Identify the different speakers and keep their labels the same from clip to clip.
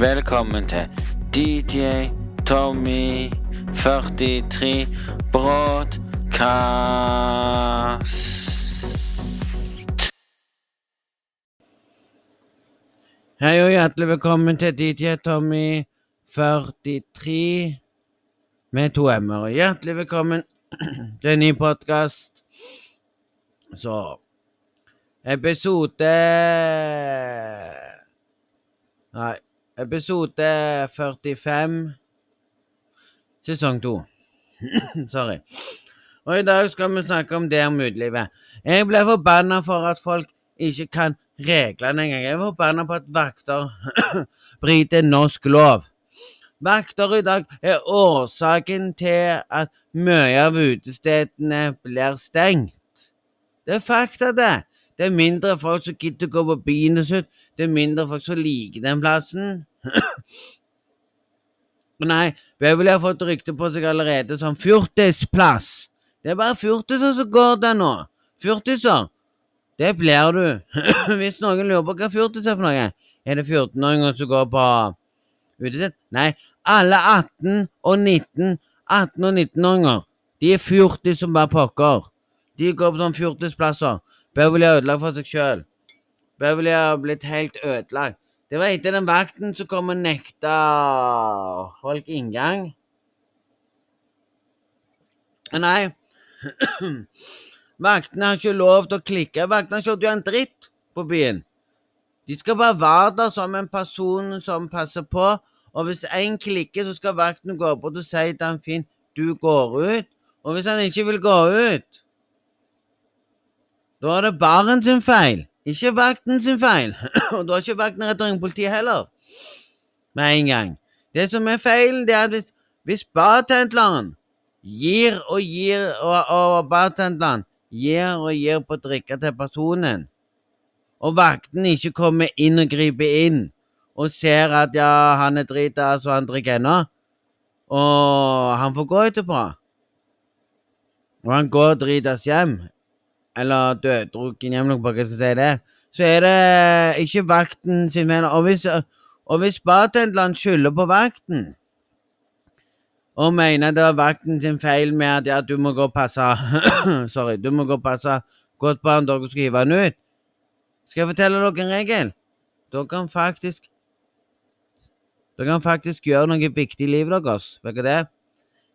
Speaker 1: Velkommen til DJ Tommy 43 Broadcast. Hei og hjertelig velkommen til DJ Tommy 43 med to m-er. Hjertelig velkommen til en ny podkast. Så Episode Nei, episode 45 Sesong 2. Sorry. Og i dag skal vi snakke om det om utelivet. Jeg ble forbanna for at folk ikke kan reglene engang. Jeg er forbanna på at vakter bryter norsk lov. Vakter i dag er årsaken til at mye av utestedene blir stengt. Det er fakta, det. Det er mindre folk som gidder å gå på byen og sånt. Det er mindre folk som liker den plassen. Nei, Beverly har fått rykte på seg allerede som fjortisplass. Det er bare fjortiser som går der nå. Fjortiser. Det blir du. Hvis noen lurer på hva fjortis er for noe, er det 14-åringer som går på utested? Nei, alle 18 og 19 18- og 19-åringer. De er fjortis som bare pokker. De går på sånn fjortisplasser. Beverly har ødelagt for seg sjøl. Beverly har blitt helt ødelagt. Det var etter den vakten som kom og nekta folk inngang. Nei, vaktene har ikke lov til å klikke. Vaktene skjønner jo en dritt på byen. De skal bare være der som en person som passer på. Og hvis én klikker, så skal vakten gå bort og si til han fint du går ut. Og hvis han ikke vil gå ut, da er det baren sin feil, ikke vakten sin feil. og da er ikke vakten rett og slett politiet heller. Med en gang. Det som er feilen, det er at hvis, hvis bartenderen gir og gir, og, og bartenderen gir og gir på drikke til personen, og vakten ikke kommer inn og griper inn, og ser at ja, han er drita, så han drikker ennå, og han får gå etterpå, og han går dritas hjem, eller døddrukken hjem, hva skal jeg si det, så er det ikke vakten sin feil. Og hvis, og hvis bartenderen skylder på vakten og mener det var vakten sin feil med at ja, du må gå og passe Sorry, du må gå og passe godt på han dere skal hive han ut, skal jeg fortelle dere en regel? Dere kan faktisk Dere kan faktisk gjøre noe viktig i livet deres. Vet dere det?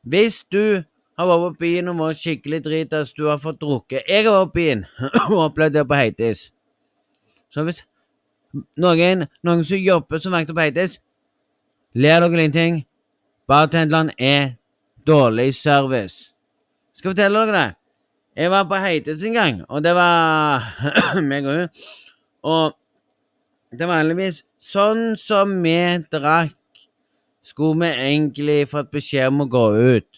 Speaker 1: Hvis du har vært på byen og vært skikkelig dritas, du har fått drukket Jeg har vært på byen og opplevd det på Heitis. Så hvis noen, noen som jobber som vakter på Heitis, ler dere ingenting Bartenderen er dårlig service. Skal jeg fortelle dere det? Jeg var på Heitis en gang, og det var meg og hun. Og det var vanligvis sånn som vi drakk, skulle vi egentlig fått beskjed om å gå ut.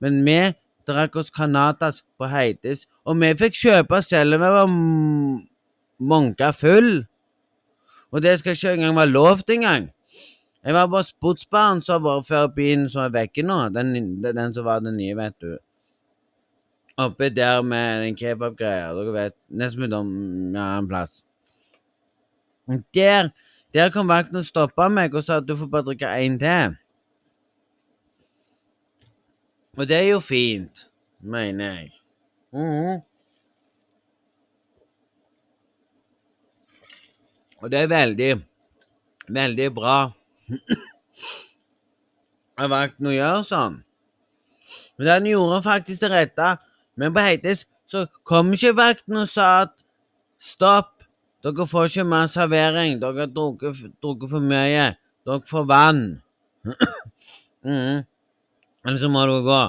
Speaker 1: Men vi drakk oss Canatas på Heitis, og vi fikk kjøpe selv om vi var munka full. Og det skal ikke engang være lovt engang. Jeg var på sportsbaren som var før byen som er vekke nå. Den, den, som var den nye, vet du. Oppe der med den kebabgreia. Dere vet. Nesten utom ja, en plass. Der, der kom vakten og stoppa meg og sa at du får bare drikke én til. Og det er jo fint, mener jeg. Mm. Og det er veldig, veldig bra at vakten å gjøre sånn. Men den gjorde faktisk det rette. Men på heites så kom ikke vakten og sa at stopp, dere får ikke mer servering, dere har drukket for mye, dere får vann. mm. Eller så må du gå.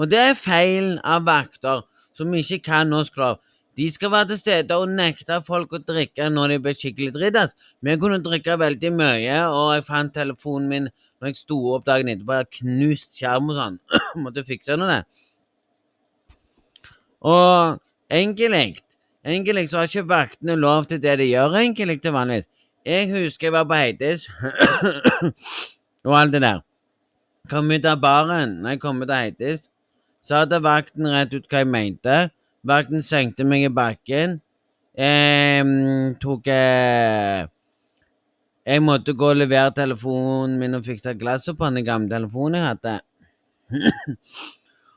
Speaker 1: Og det er feilen av vakter som ikke kan norsk lov. De skal være til stede og nekte folk å drikke når de blir skikkelig drittas. Vi kunne drikke veldig mye, og jeg fant telefonen min når jeg sto opp dagen etterpå. Jeg knust skjerm og sånn. Måtte fikse noe. Og egentlig Egentlig så har ikke vaktene lov til det de gjør egentlig til vanligvis. Jeg husker jeg var på Heitis og alt det der. Kom ut av baren når jeg kom ut av Heitis, sa til vakten rett ut hva jeg mente. Vakten senkte meg i bakken. Eh, tok eh, jeg måtte gå og levere telefonen min og fikse glasset på den gamle telefonen jeg hadde.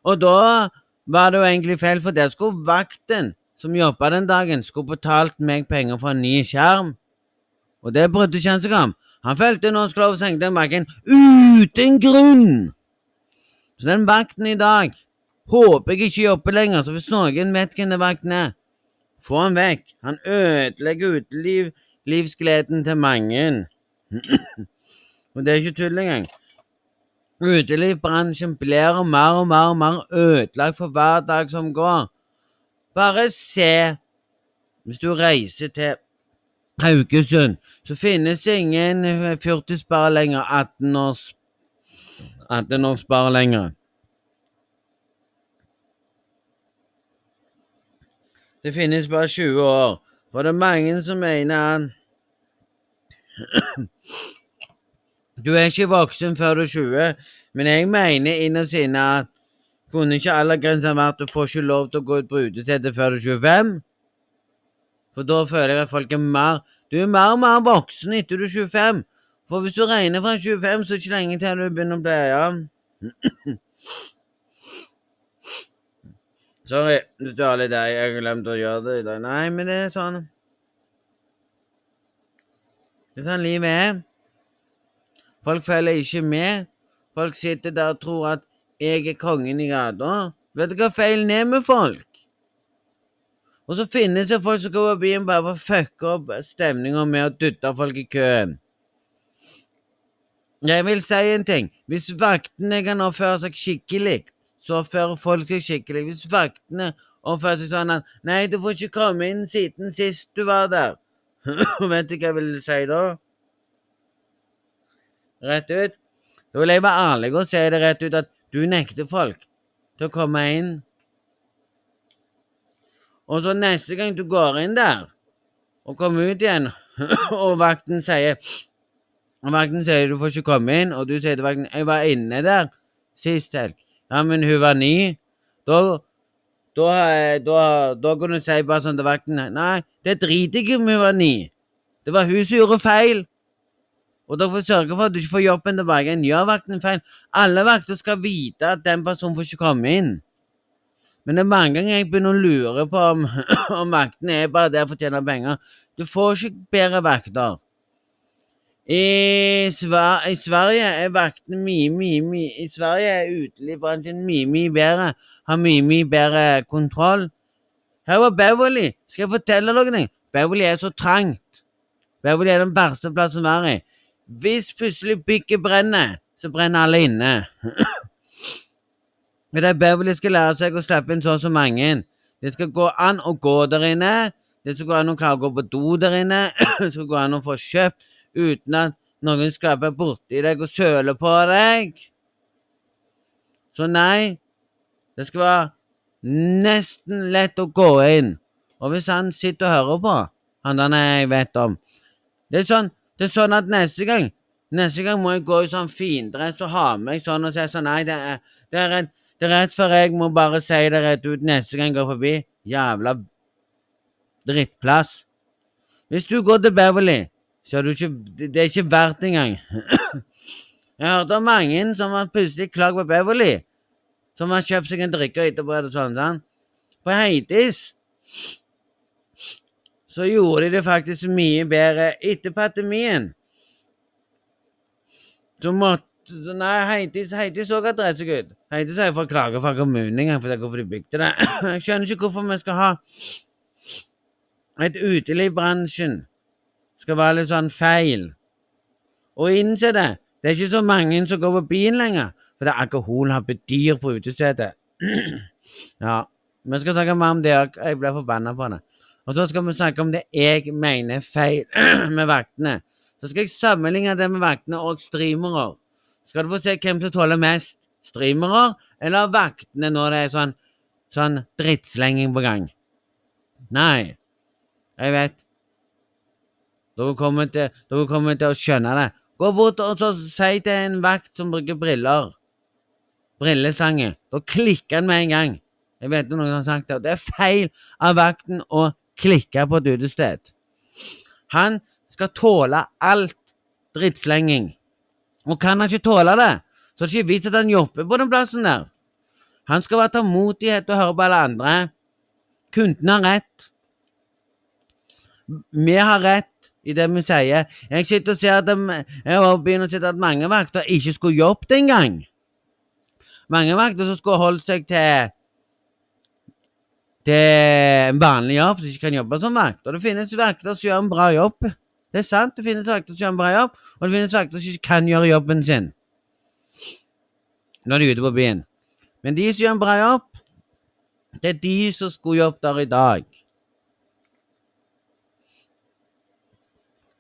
Speaker 1: og da var det jo egentlig feil, for der skulle vakten som jobba den dagen, skulle betalt meg penger for en ny skjerm. Og det brydde ikke han seg om. Han nå skulle lov senke den bakken uten grunn. Så den vakten i dag håper jeg ikke jobber lenger, så hvis noen vet hvem den vakten er, få han vekk. Han ødelegger utelivsgleden til mange. og det er ikke tull engang. Utelivsbransjen blir mer og mer og mer ødelagt for hver dag som går. Bare se Hvis du reiser til Haugesund, så finnes det ingen fjortisbar lenger, 18 års 18 års bar lenger. Det finnes bare 20 år, for det er mange som mener han Du er ikke voksen før du er 20, men jeg mener innerst inne at kunne ikke aldersgrensa vært du får ikke lov til å gå ut på utestedet før du er 25? For da føler jeg at folk er mer Du er mer og mer voksen etter du er 25. For hvis du regner fra 25, så er det ikke lenge til du begynner å pleie. Sorry hvis du har litt deg. Jeg har glemt å gjøre det i dag. Nei, men det er sånn Det er sånn livet er. Folk følger ikke med. Folk sitter der og tror at jeg er kongen i gata. Vet du hva feilen er med folk? Og så finnes det folk som går på byen bare for å fucke opp stemninga med å dytte folk i køen. Jeg vil si en ting. Hvis vaktene kan oppføre seg skikkelig, så oppfører folk seg skikkelig. Hvis vaktene oppfører seg sånn at 'Nei, du får ikke komme inn siden sist du var der', vet du hva jeg vil si da? Rett ut. Da vil jeg være ærlig og si det rett ut at du nekter folk til å komme inn. Og så neste gang du går inn der, og kommer ut igjen, og vakten sier og Vakten sier du får ikke komme inn, og du sier til vakten 'Jeg var inne der sist helg'. Ja, men hun var ny. Da da, da, da kan du si bare sånn til vakten Nei, det driter ikke om hun var ny. Det var hun som gjorde feil. Og dere får sørge for at du ikke får jobben tilbake. Gjør vakten feil. Alle vakter skal vite at den personen får ikke komme inn. Men det er mange ganger jeg begynner å lure på om, om vaktene er bare der for å tjene penger. Du får ikke bedre vakter. I, Sver I, Sverige er vaktene mye, mye, mye I Sverige er utelivsbransjen mye, mye bedre. Har mye, mye bedre kontroll. Her var Beverly. Skal jeg fortelle dere Beverly er så trangt. Beverly er den verste plassen å være i. Hvis plutselig bygget brenner, så brenner alle inne. Men det Beverly skal lære seg å slippe inn så og så mange. Det skal gå an å gå der inne. Det skal gå an å klare å gå på do der inne. Det skal gå an å få kjøpt uten at noen skraper borti deg og søler på deg. Så nei, det skal være nesten lett å gå inn. Og hvis han sitter og hører på, han der jeg vet om Det er sånn, det er sånn at neste gang Neste gang må jeg gå i sånn findress og ha meg sånn og si sånn Nei, det er, det er rett, det er rett før jeg må bare si det rett ut neste gang jeg går forbi. Jævla drittplass. Hvis du går til Beverly så er du ikke Det er ikke verdt engang. Jeg hørte om mange som har plutselig klagd på Beverly, som har kjøpt seg en drikke etterpå. eller sånn, sånn. På Heidis så gjorde de det faktisk mye bedre etter pandemien. Så måtte Nei, Heidis, Heidis så at det er så ikke Heidis folk klager klage fra kommunen engang for hvorfor de bygde det. Jeg skjønner ikke hvorfor vi skal ha et utelivsbransjen skal være litt sånn feil. Og innse det. Det er ikke så mange som går på byen lenger, for det er alkohol har bedyr på utestedet. ja, vi skal snakke mer om det òg. Jeg ble forbanna på det. Og så skal vi snakke om det jeg mener feil med vaktene. Så skal jeg sammenligne det med vaktene og streamere. Skal du få se hvem som tåler mest. Streamere eller vaktene når det er sånn, sånn drittslenging på gang? Nei, jeg vet dere kommer til, dere kommer til å skjønne det. Gå bort og så si til en vakt som bruker briller Brilleslange. Da klikker han med en gang. Jeg vet noen har sagt det. Det er feil av vakten å klikke på et utested. Han skal tåle alt drittslenging. Og kan han ikke tåle det, så er det ikke vits at han jobber på den plassen der. Han skal være tålmodighet og høre på alle andre. Kundene har rett. Vi har rett i det vi sier. Jeg sitter og ser at de, jeg begynner å se at mange vakter ikke skulle jobbet engang. Mange vakter som skulle holdt seg til til en vanlig jobb, som ikke kan jobbe som vakt. Og det finnes vakter som gjør en bra jobb. Det er sant, det finnes vakter som gjør en bra jobb, og det finnes vakter som ikke kan gjøre jobben sin når de er ute på byen. Men de som gjør en jobb, det er de som skulle jobbet der i dag.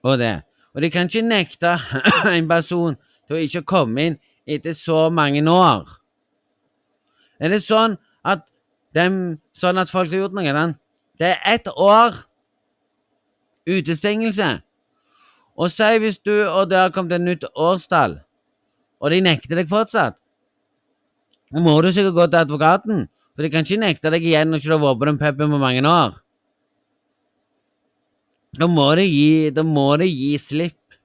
Speaker 1: Og det. Og de kan ikke nekte en person til å ikke komme inn etter så mange år. Er det sånn at, dem, sånn at folk har gjort noe? Den? Det er ett år utestengelse. Og si hvis du og det har kommet et nytt årstall, og de nekter deg fortsatt, så må du sikkert gå til advokaten, for de kan ikke nekte deg igjen når du ikke har vært på den puben på mange år. Da må de gi, da må det gi slipp.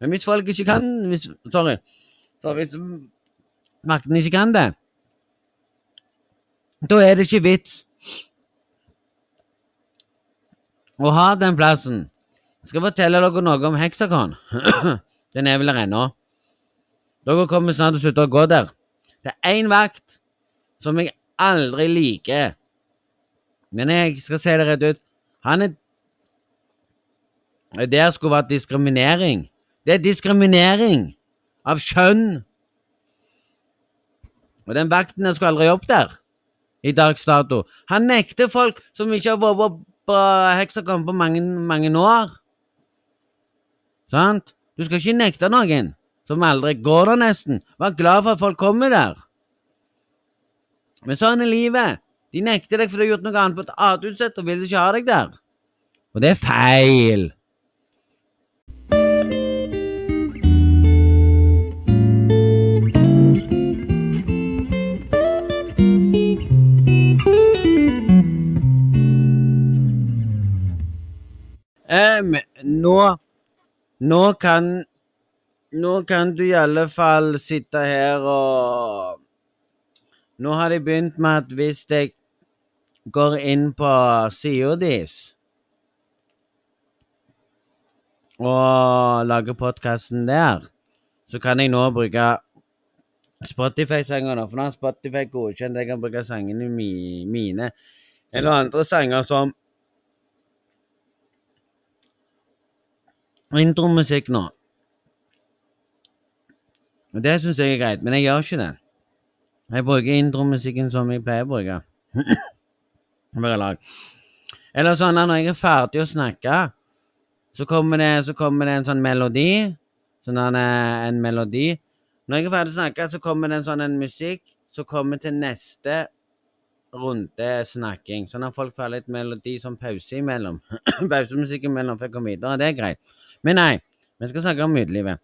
Speaker 1: Men hvis folk ikke kan hvis, Sorry. Så hvis makten ikke kan det, da er det ikke vits å ha den plassen. Jeg skal fortelle dere noe om Hexacon. Den er vel der ennå. Dere kommer snart til å slutte å gå der. Det er én vakt som jeg aldri liker. Men jeg skal si det rett ut. Han er Det skulle vært diskriminering. Det er diskriminering av kjønn. Og den vakten skulle aldri opp der i dags dato. Han nekter folk som ikke har vært på heksakampen på mange, mange år. Sant? Du skal ikke nekte noen som aldri går der, nesten. Vær glad for at folk kommer der. Men sånn er livet. De nekter deg fordi du har gjort noe annet på et annet utsett og vil ikke ha deg der. Og det er feil. Um, nå Nå kan Nå kan du i alle fall sitte her og Nå har de begynt med at hvis jeg går inn på sida deres og lager podkasten der, så kan jeg nå bruke Spotify-sanger. For nå har Spotify godkjent jeg kan bruke sangene mine eller andre sanger som intromusikk nå. Og det syns jeg er greit, men jeg gjør ikke det. Jeg bruker intromusikken som jeg pleier å bruke. Bare lag. Eller sånn at når jeg er ferdig å snakke, så kommer det, så kommer det en sånn melodi. Sånn at en melodi. Når jeg er ferdig å snakke, så kommer det en sånn en musikk som kommer til neste runde snakking. Sånn at folk får litt melodi som pause imellom. Pausemusikk imellom for å komme videre. Det er greit. Men nei, vi skal snakke om utelivet.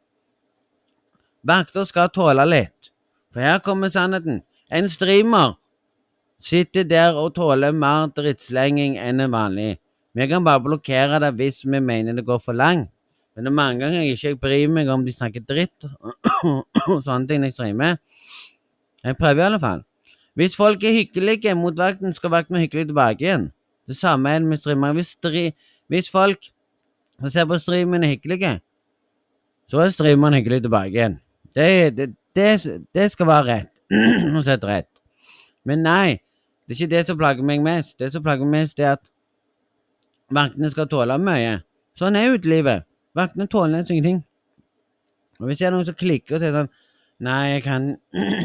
Speaker 1: Vakter skal tåle litt, for her kommer sannheten. En streamer sitter der og tåler mer drittslenging enn en vanlig. Vi kan bare blokkere det hvis vi mener det går for langt. Men det er mange ganger jeg ikke bryr meg om de snakker dritt og sånne ting jeg streamer. Jeg prøver i alle fall. Hvis folk er hyggelige mot vakten, skal vakten være hyggelig tilbake igjen. Det samme er det med streamere. Hvis, hvis folk ser på streamen er hyggelige, så er streameren hyggelig tilbake igjen. Det, det, det, det skal være rett. og sett rett. Men nei, det er ikke det som plager meg mest. Det som plager meg mest, er at vaktene skal tåle mye. Sånn er utelivet. Vaktene tåler nesten ingenting. Og hvis det er noen som klikker og sier sånn Nei, jeg kan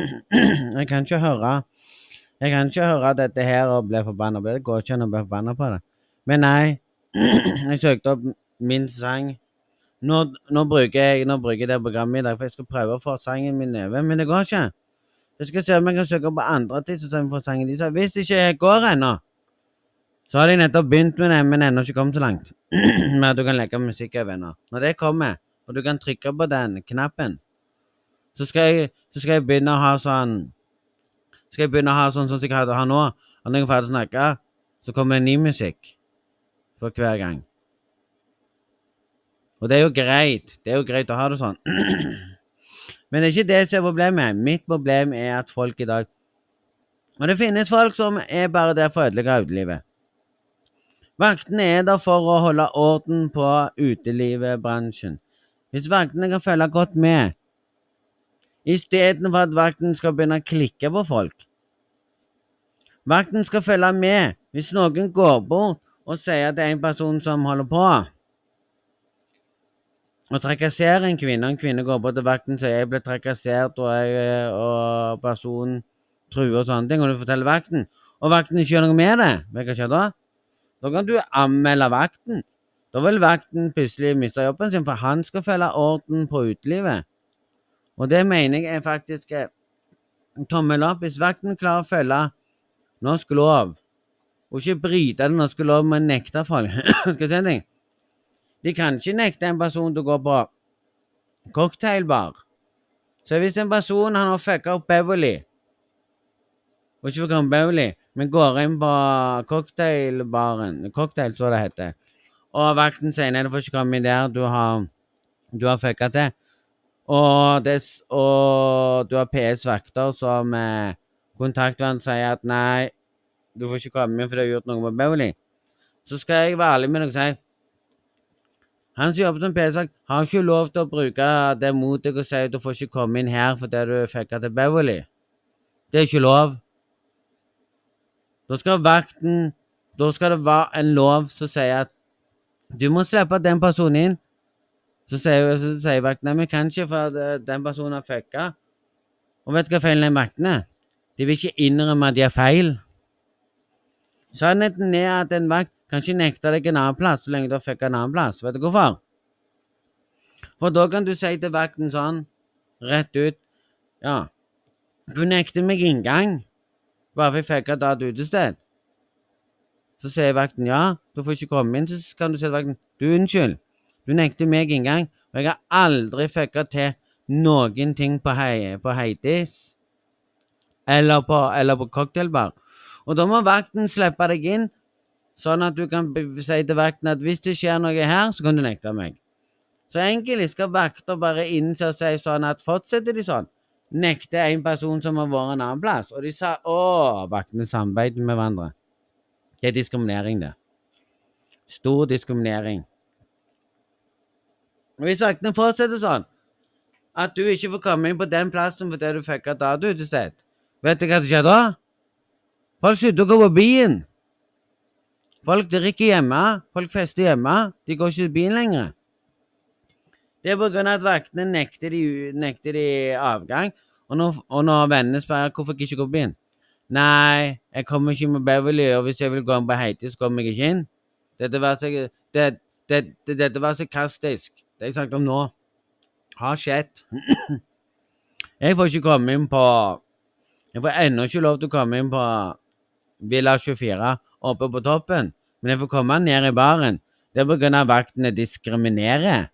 Speaker 1: Jeg kan ikke høre Jeg kan ikke høre dette her og bli forbanna på det. Det går ikke an å bli forbanna på det. Men nei, jeg søkte opp min sang nå, nå, bruker jeg, nå bruker jeg det programmet i dag, for jeg skal prøve å få sangen min over, men det går ikke. Jeg skal se om jeg kan søke på andre tidssystemer for sangen. deres. hvis det ikke går ennå, så har de nettopp begynt med det, men ennå ikke kommet så langt. med at du kan leke musikk over ennå. Når det kommer, og du kan trykke på den knappen, så skal jeg, så skal jeg begynne å ha sånn skal jeg begynne å ha sånn som jeg har nå. Og når jeg er ferdig å snakke, så kommer det ny musikk for hver gang. Og det er jo greit. Det er jo greit å ha det sånn. Men det er ikke det som er problemet. Mitt problem er at folk i dag Og det finnes folk som er bare der for å ødelegge utelivet. Vaktene er der for å holde orden på utelivsbransjen. Hvis vaktene kan følge godt med, istedenfor at vakten skal begynne å klikke på folk. Vakten skal følge med hvis noen går bort og sier at det er en person som holder på og trakasserer en kvinne. En kvinne går bort til vakten og sier 'jeg ble trakassert', og, jeg, og personen truer og sånne ting, og du forteller vakten, og vakten ikke gjør noe med det, vet du hva skjer da? Da kan du anmelde vakten. Da vil vakten plutselig miste jobben sin, for han skal følge orden på utelivet. Og det mener jeg er faktisk eh, tommel opp. Hvis vakten klarer å følge norsk lov, og ikke bryte den norske lov med å nekte folk Skal jeg si en ting? De kan ikke nekte en person til å gå på cocktailbar. Så hvis en person han har fucka opp Beverly, og ikke fucka opp Beverly, men går inn på cocktailbaren, cocktail så det heter, og vakten sier nei, du får ikke komme inn der, du har, du har fucka til, og, des, og, du har PS-vakter som eh, kontaktvenn sier at nei, du får ikke komme inn for du har gjort noe med Beverly, så skal jeg være ærlig med deg og si han som jobber som PC-vakt, har ikke lov til å bruke det mot deg og si at du får ikke komme inn her fordi du fikk til Beverly. Det er ikke lov. Da skal vakten Da skal det være en lov som sier at du må slippe den personen inn. Så sier, så sier vakten at vi kan ikke, for den personen har fucka. Og vet du hva feilen er vaktene? De vil ikke innrømme at de har feil. Sannheten er at en vakt kan ikke nekte deg en annen plass så lenge du fucka en annen plass. Vet du hvorfor? For da kan du si til vakten sånn, rett ut Ja, du nekter meg inngang bare for jeg fikk et annet utested. Så sier vakten ja, du får ikke komme inn. Så kan du si til vakten du, unnskyld, du nekter meg inngang, og jeg har aldri fucka til noen ting på, hei, på Heidis eller på, eller på cocktailbar. Og da må vakten slippe deg inn, sånn at du kan si til vakten at hvis det skjer noe her, så kan du nekte meg. Så egentlig skal vakter bare innse og si sånn at fortsetter de sånn, nekter en person som har vært en annen plass, og de sa å, vaktene samarbeider med hverandre. Det er diskriminering, det. Stor diskriminering. Hvis vaktene fortsetter sånn, at du ikke får komme inn på den plassen fordi du et datautested, vet du hva som skjer da? Folk slutter å gå på byen. Folk drikker hjemme, folk fester hjemme. De går ikke til byen lenger. Det er pga. at vaktene nekter de, nekter de avgang. Og når, og når vennene spør hvorfor jeg ikke går på byen Nei, jeg kommer ikke med Beverly, og hvis jeg vil gå inn på Heidi, så kommer jeg ikke inn. Dette var så, det, det, det, dette var sarkastisk. Det jeg snakket om nå, har skjedd. jeg får ikke komme inn på Jeg får ennå ikke lov til å komme inn på Villa 24 oppe på toppen, men jeg får komme ned i baren. Det er pga. vaktene diskriminerer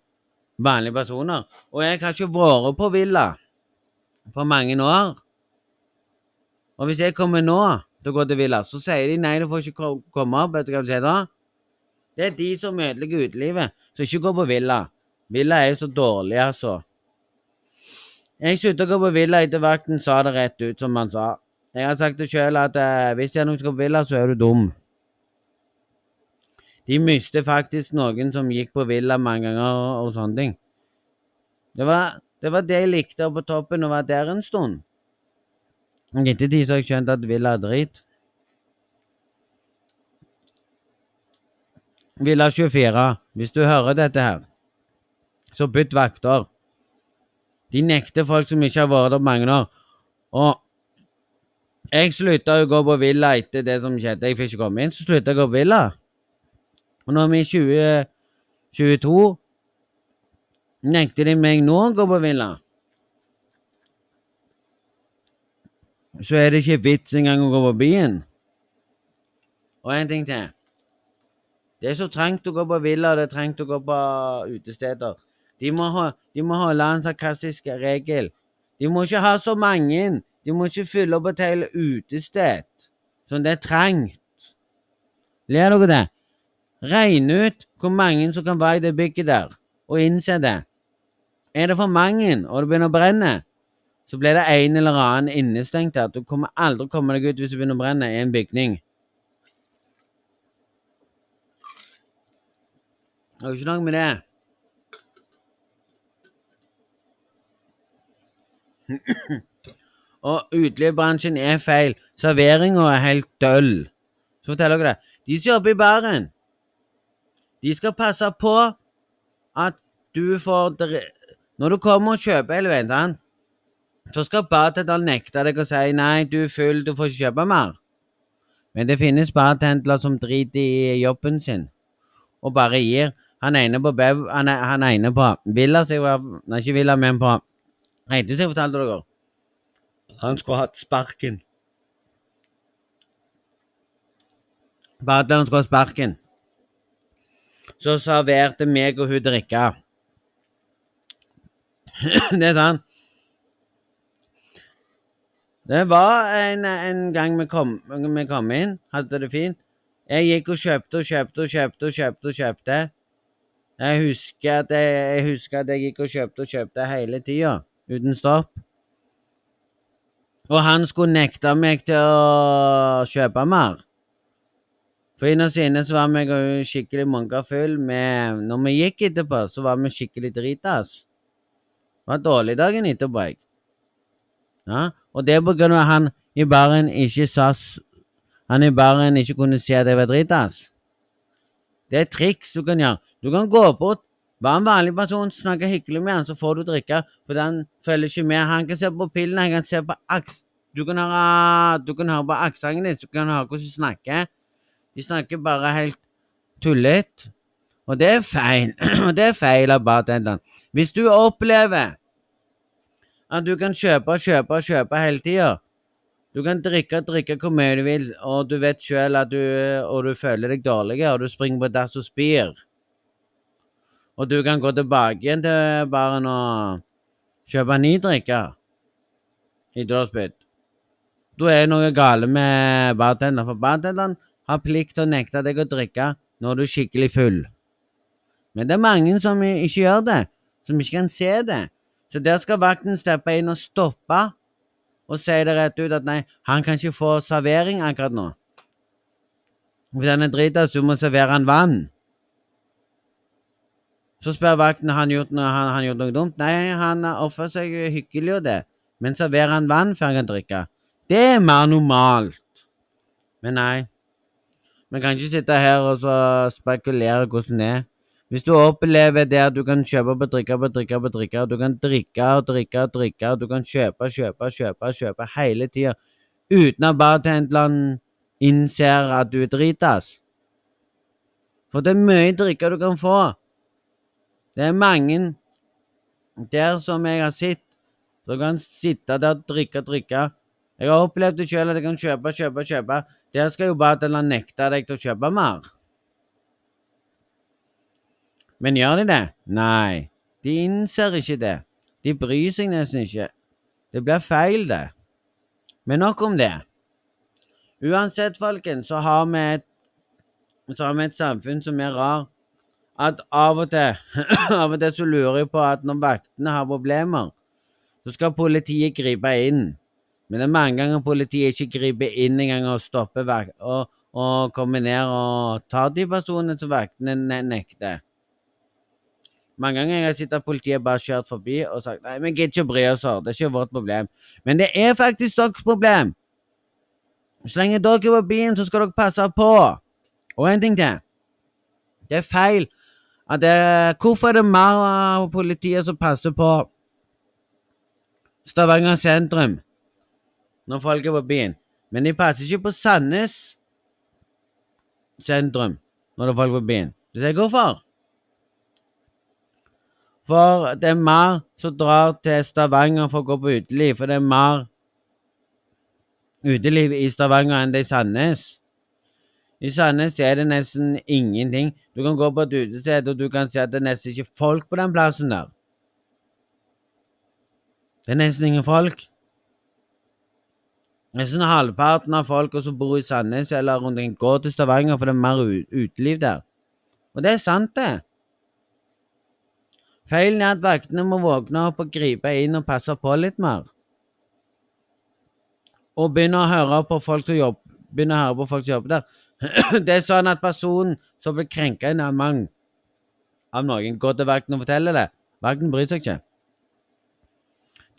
Speaker 1: vanlige personer. Og jeg har ikke vært på Villa på mange år. Og hvis jeg kommer nå til å gå til Villa, så sier de nei, du får ikke komme opp. Vet du hva de sier da? Det er de som ødelegger utelivet, som ikke går på Villa. Villa er jo så dårlig, altså. Jeg slutta å gå på Villa etter vakten sa det rett ut, som han sa. Jeg har sagt det sjøl at eh, hvis det er noen som går på Villa, så er du dum. De mistet faktisk noen som gikk på Villa mange ganger og sånne ting. Det var, det var det jeg likte på toppen og var der en stund. Og ettertid har jeg skjønt at Villa er drit. Villa 24, hvis du hører dette her, så bytt vakter. De nekter folk som ikke har vært der mange år. Og jeg slutta å gå på Villa etter det som skjedde. Jeg fikk ikke komme inn, så slutta jeg å gå på Villa. Og er vi i 2022, nekter de meg nå å gå på villa. Så er det ikke vits engang å gå på byen. Og en ting til. Det er så trangt å gå på villa, og det er trangt å gå på utesteder. De må, ha, de må holde en sarkastisk regel. De må ikke ha så mange. De må ikke fylle opp et helt utested. Sånn det er trangt. Ler dere det? Regne ut hvor mange som kan være i det bygget der, og innse det. Er det for mange, og det begynner å brenne, så blir det en eller annen innestengt der. Du kommer aldri komme deg ut hvis det begynner å brenne i en bygning. Det er jo ikke noe med det. Og utelivsbransjen er feil. Serveringa er helt døll. Så forteller dere det. De som jobber i baren, de skal passe på at du får Når du kommer og kjøper hele veien, så skal bartenderen nekte deg å si nei, du er full, du får ikke kjøpe mer. Men det finnes bartendere som driter i jobben sin, og bare gir. Han ene på Bev, han, han ene på Villa, som jeg var, nei, ikke Villa, men på Reite som jeg fortalte dere. Han skulle hatt sparken. Bartenderen skulle ha sparken. Så serverte meg og hun drikke. det er sant. Det var en, en gang vi kom, vi kom, inn, hadde det fint. Jeg gikk og kjøpte og kjøpte og kjøpte og kjøpte. og kjøpte. Jeg husker at jeg, jeg, husker at jeg gikk og kjøpte og kjøpte hele tida, uten stopp. Og han skulle nekte meg til å kjøpe mer. For innerst inne så var vi skikkelig munka full. Når vi gikk etterpå, så var vi skikkelig dritas. Det var dårlig dagen etterpå. jeg. Ja? Og det er på grunn av han i baren ikke sa Han i baren ikke kunne se at jeg var dritas. Det er et triks du kan gjøre. Du kan gå bort, være en vanlig person, snakke hyggelig med han, så får du drikke. For han følger ikke med. Han kan se på pillene, han kan se på aks... Du kan høre, høre på aksenten din, du kan høre hvordan du snakker. De snakker bare helt tullete. Og det er feil. Og det er feil av bartenderen. Hvis du opplever at du kan kjøpe og kjøpe og kjøpe hele tida Du kan drikke og drikke hvor mye du vil, og du vet sjøl at du Og du føler deg dårlig, og du springer på dass og spyr. Og du kan gå tilbake igjen til baren og kjøpe ny drikke i dørspytt. Da er det noe galt med bartenderen, for bartenderen har plikt til å nekte deg å drikke når du er skikkelig full. Men det er mange som ikke gjør det, som ikke kan se det. Så der skal vakten steppe inn og stoppe og si det rett ut at nei, han kan ikke få servering akkurat nå. Hvis han er drita, så må servere han vann. Så spør vakten har han gjort noe, gjort noe dumt. Nei, han oppfører seg hyggelig og det, men serverer han vann før han kan drikke. Det er mer normalt. Men nei. Vi kan ikke sitte her og spekulere hvordan det er. Hvis du opplever det at du kan kjøpe på drikke på drikke på drikke, og du kan drikke og drikke og drikke, og du kan kjøpe, og kjøpe, og kjøpe kjøpe hele tida uten at bartenderen innser at du er. For det er mye drikke du kan få. Det er mange der som jeg har sett, som kan sitte der og drikke og drikke. Jeg har opplevd det sjøl at jeg kan kjøpe, kjøpe, kjøpe. Der skal jo bartenderen nekte deg til å kjøpe mer. Men gjør de det? Nei, de innser ikke det. De bryr seg nesten ikke. Det blir feil, det. Men nok om det. Uansett, folkens, så har vi et, har vi et samfunn som er rar. At av og til av og til så lurer jeg på at når vaktene har problemer, så skal politiet gripe inn. Men det er mange ganger politiet ikke griper inn engang og stopper vakt, og, og kommer ned og tar de personene som vaktene nekter. Mange ganger jeg sett at politiet bare kjørt forbi og sagt nei, vi gidder ikke å bry oss, det er ikke vårt problem. Men det er faktisk deres problem. Så lenge dere er på byen, så skal dere passe på. Og en ting til. Det er feil. At det, hvorfor er det mer av politiet som passer på Stavanger sentrum? Når folk er på byen. Men de passer ikke på Sandnes sentrum når det er folk på byen. Du ser hvorfor? For det er mer som drar til Stavanger for å gå på uteliv. For det er mer uteliv i Stavanger enn det er i Sandnes. I Sandnes er det nesten ingenting. Du kan gå på et utested, og du kan se at det er nesten ikke folk på den plassen der. Det er nesten ingen folk. Nesten halvparten av folka som bor i Sandnes eller rundt omkring, går til Stavanger, for det er mer uteliv der. Og det er sant, det. Feilen er at vaktene må våkne opp og gripe inn og passe på litt mer. Og begynne å høre på folk som jobber, å høre på folk som jobber der. Det er sånn at personen som blir krenka i nærmang av noen, går til vakten og forteller det. Vakten bryr seg ikke.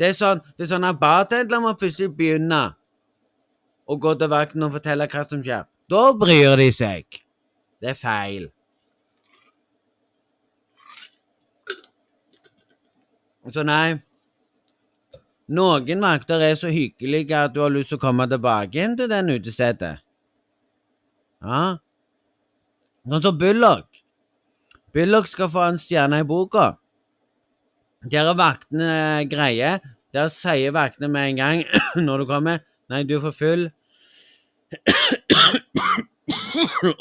Speaker 1: Det er sånn, det er sånn at bartendere må plutselig begynne å gå til vakten og fortelle hva som skjer. Da bryr de seg. Det er feil. Så nei Noen vakter er så hyggelige at du har lyst til å komme tilbake igjen til den utestedet. Ja. Sånn som Bullock. Bullock skal få en stjerne i boka. Der er vaktene greie. Der sier vaktene med en gang når du kommer Nei, du er for full.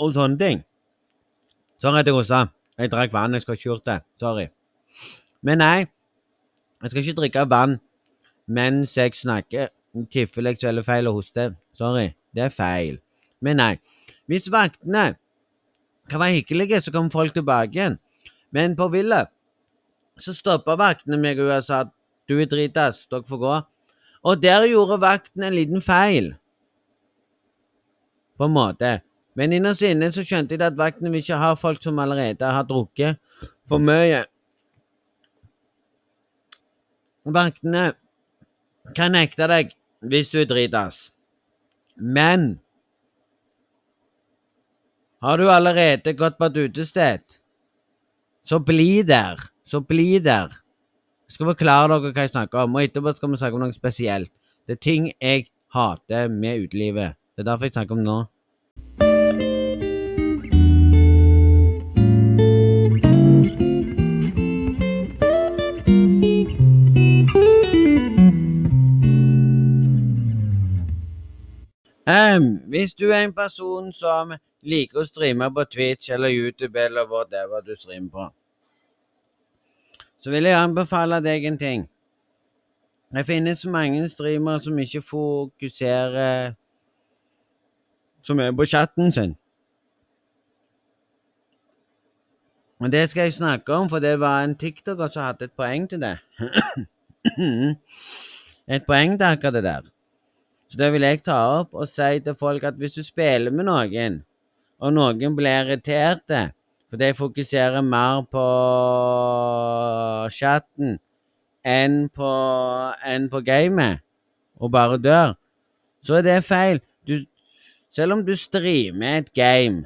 Speaker 1: Og sånne ting. Sorry at jeg hosta. Jeg drakk vann. Jeg skal ikke gjort det. Sorry. Men nei, jeg skal ikke drikke vann mens jeg snakker. I jeg svelger feil og hoster. Sorry. Det er feil. Men nei. Hvis vaktene kan være hyggelige, så kommer folk tilbake igjen. Men på Villa så stoppa vaktene meg og sa at du er dritass, dere får gå. Og der gjorde vakten en liten feil. På en måte. Men innerst inne så skjønte jeg at vaktene vil ikke ha folk som allerede har drukket for mye. Vaktene kan nekte deg hvis du er dritass, Men har du allerede gått på et utested, så bli der. Så bli der. Jeg skal forklare dere hva jeg snakker om, og etterpå skal vi snakke om noe spesielt. Det er ting jeg hater med utelivet. Det er derfor jeg snakker om nå. Um, hvis du er en person som liker å streame på Twitch eller YouTube eller whatever du streamer på, så vil jeg anbefale deg en ting. Det finnes mange streamere som ikke fokuserer så er på chatten sin. Og det skal jeg snakke om, for det var en tiktoker som hadde et poeng til det. et poeng til akkurat det der. Så det vil jeg ta opp og si til folk at hvis du spiller med noen, og noen blir irriterte for de fokuserer mer på chatten enn på, enn på gamet, og bare dør, så er det feil. Du, selv om du streamer et game,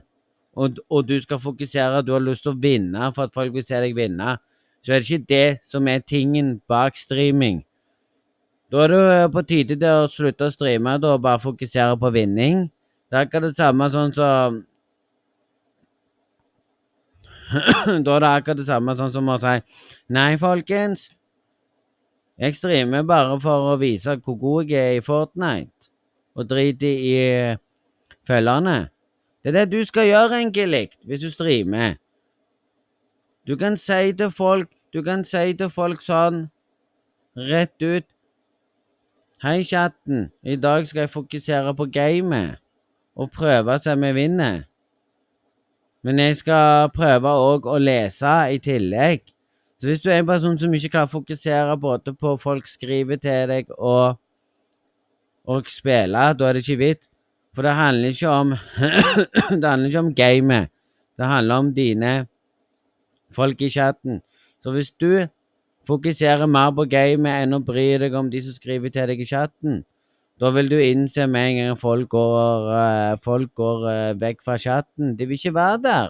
Speaker 1: og, og, du skal fokusere, du har lyst til å vinne for at folk vil se deg vinne, så er det ikke det som er tingen bak streaming. Da er det eh, på tide til å slutte å streame og bare fokusere på vinning. Det er akkurat det samme sånn som Da er det akkurat det samme sånn som å si Nei, folkens. Jeg streamer bare for å vise hvor god jeg er i Fortnite, og driter i følgerne. Det er det du skal gjøre, egentlig, hvis du streamer. Du kan si til folk Du kan si til folk sånn rett ut Hei, chatten. I dag skal jeg fokusere på gamet og prøve å se om jeg vinner. Men jeg skal prøve òg å lese i tillegg. Så hvis du er en person som ikke klarer å fokusere både på folk skriver til deg og, og spille, da er det ikke vits. For det handler ikke om Det handler ikke om gamet. Det handler om dine folk i chatten. Så hvis du Fokuserer mer på gamet enn å bry deg om de som skriver til deg i chatten. Da vil du innse med en gang folk går, uh, folk går uh, vekk fra chatten. De vil ikke være der.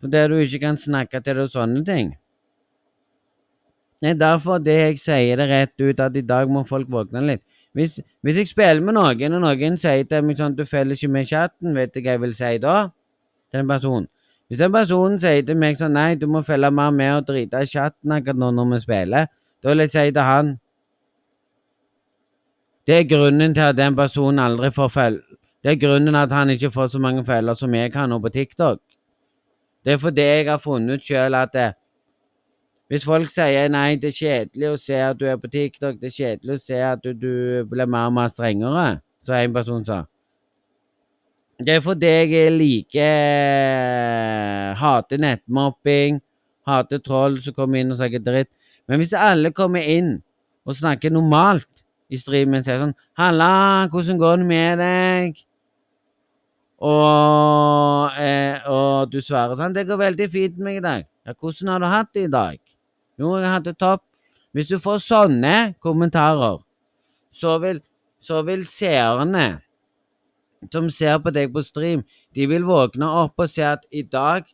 Speaker 1: Fordi du ikke kan snakke til deg og sånne ting. Det er derfor det jeg sier det rett ut, at i dag må folk våkne litt. Hvis, hvis jeg spiller med noen, og noen sier til meg sånn du følger ikke med chatten, vet du hva jeg vil si da? Til den personen. Hvis den personen sier til meg sånn Nei, du må følge mer med og drite i chatten akkurat nå når vi spiller, da vil jeg si til han Det er grunnen til at den personen aldri får følge Det er grunnen at han ikke får så mange følgere som jeg kan nå på TikTok. Det er fordi jeg har funnet ut sjøl at det, hvis folk sier nei, det er kjedelig å se at du er på TikTok, det er kjedelig å se at du, du blir mer og mer strengere, som en person sa. Det er fordi jeg liker Hater nettmopping, hater troll som kommer inn og snakker dritt. Men hvis alle kommer inn og snakker normalt i streamen, sier sånn 'Halla, hvordan går det med deg?' Og, eh, og du svarer sånn 'Det går veldig fint med meg i dag'. Ja, 'Hvordan har du hatt det i dag?' 'Jo, jeg hadde det topp'. Hvis du får sånne kommentarer, så vil, så vil seerne som ser på deg på stream, de vil våkne opp og se at i dag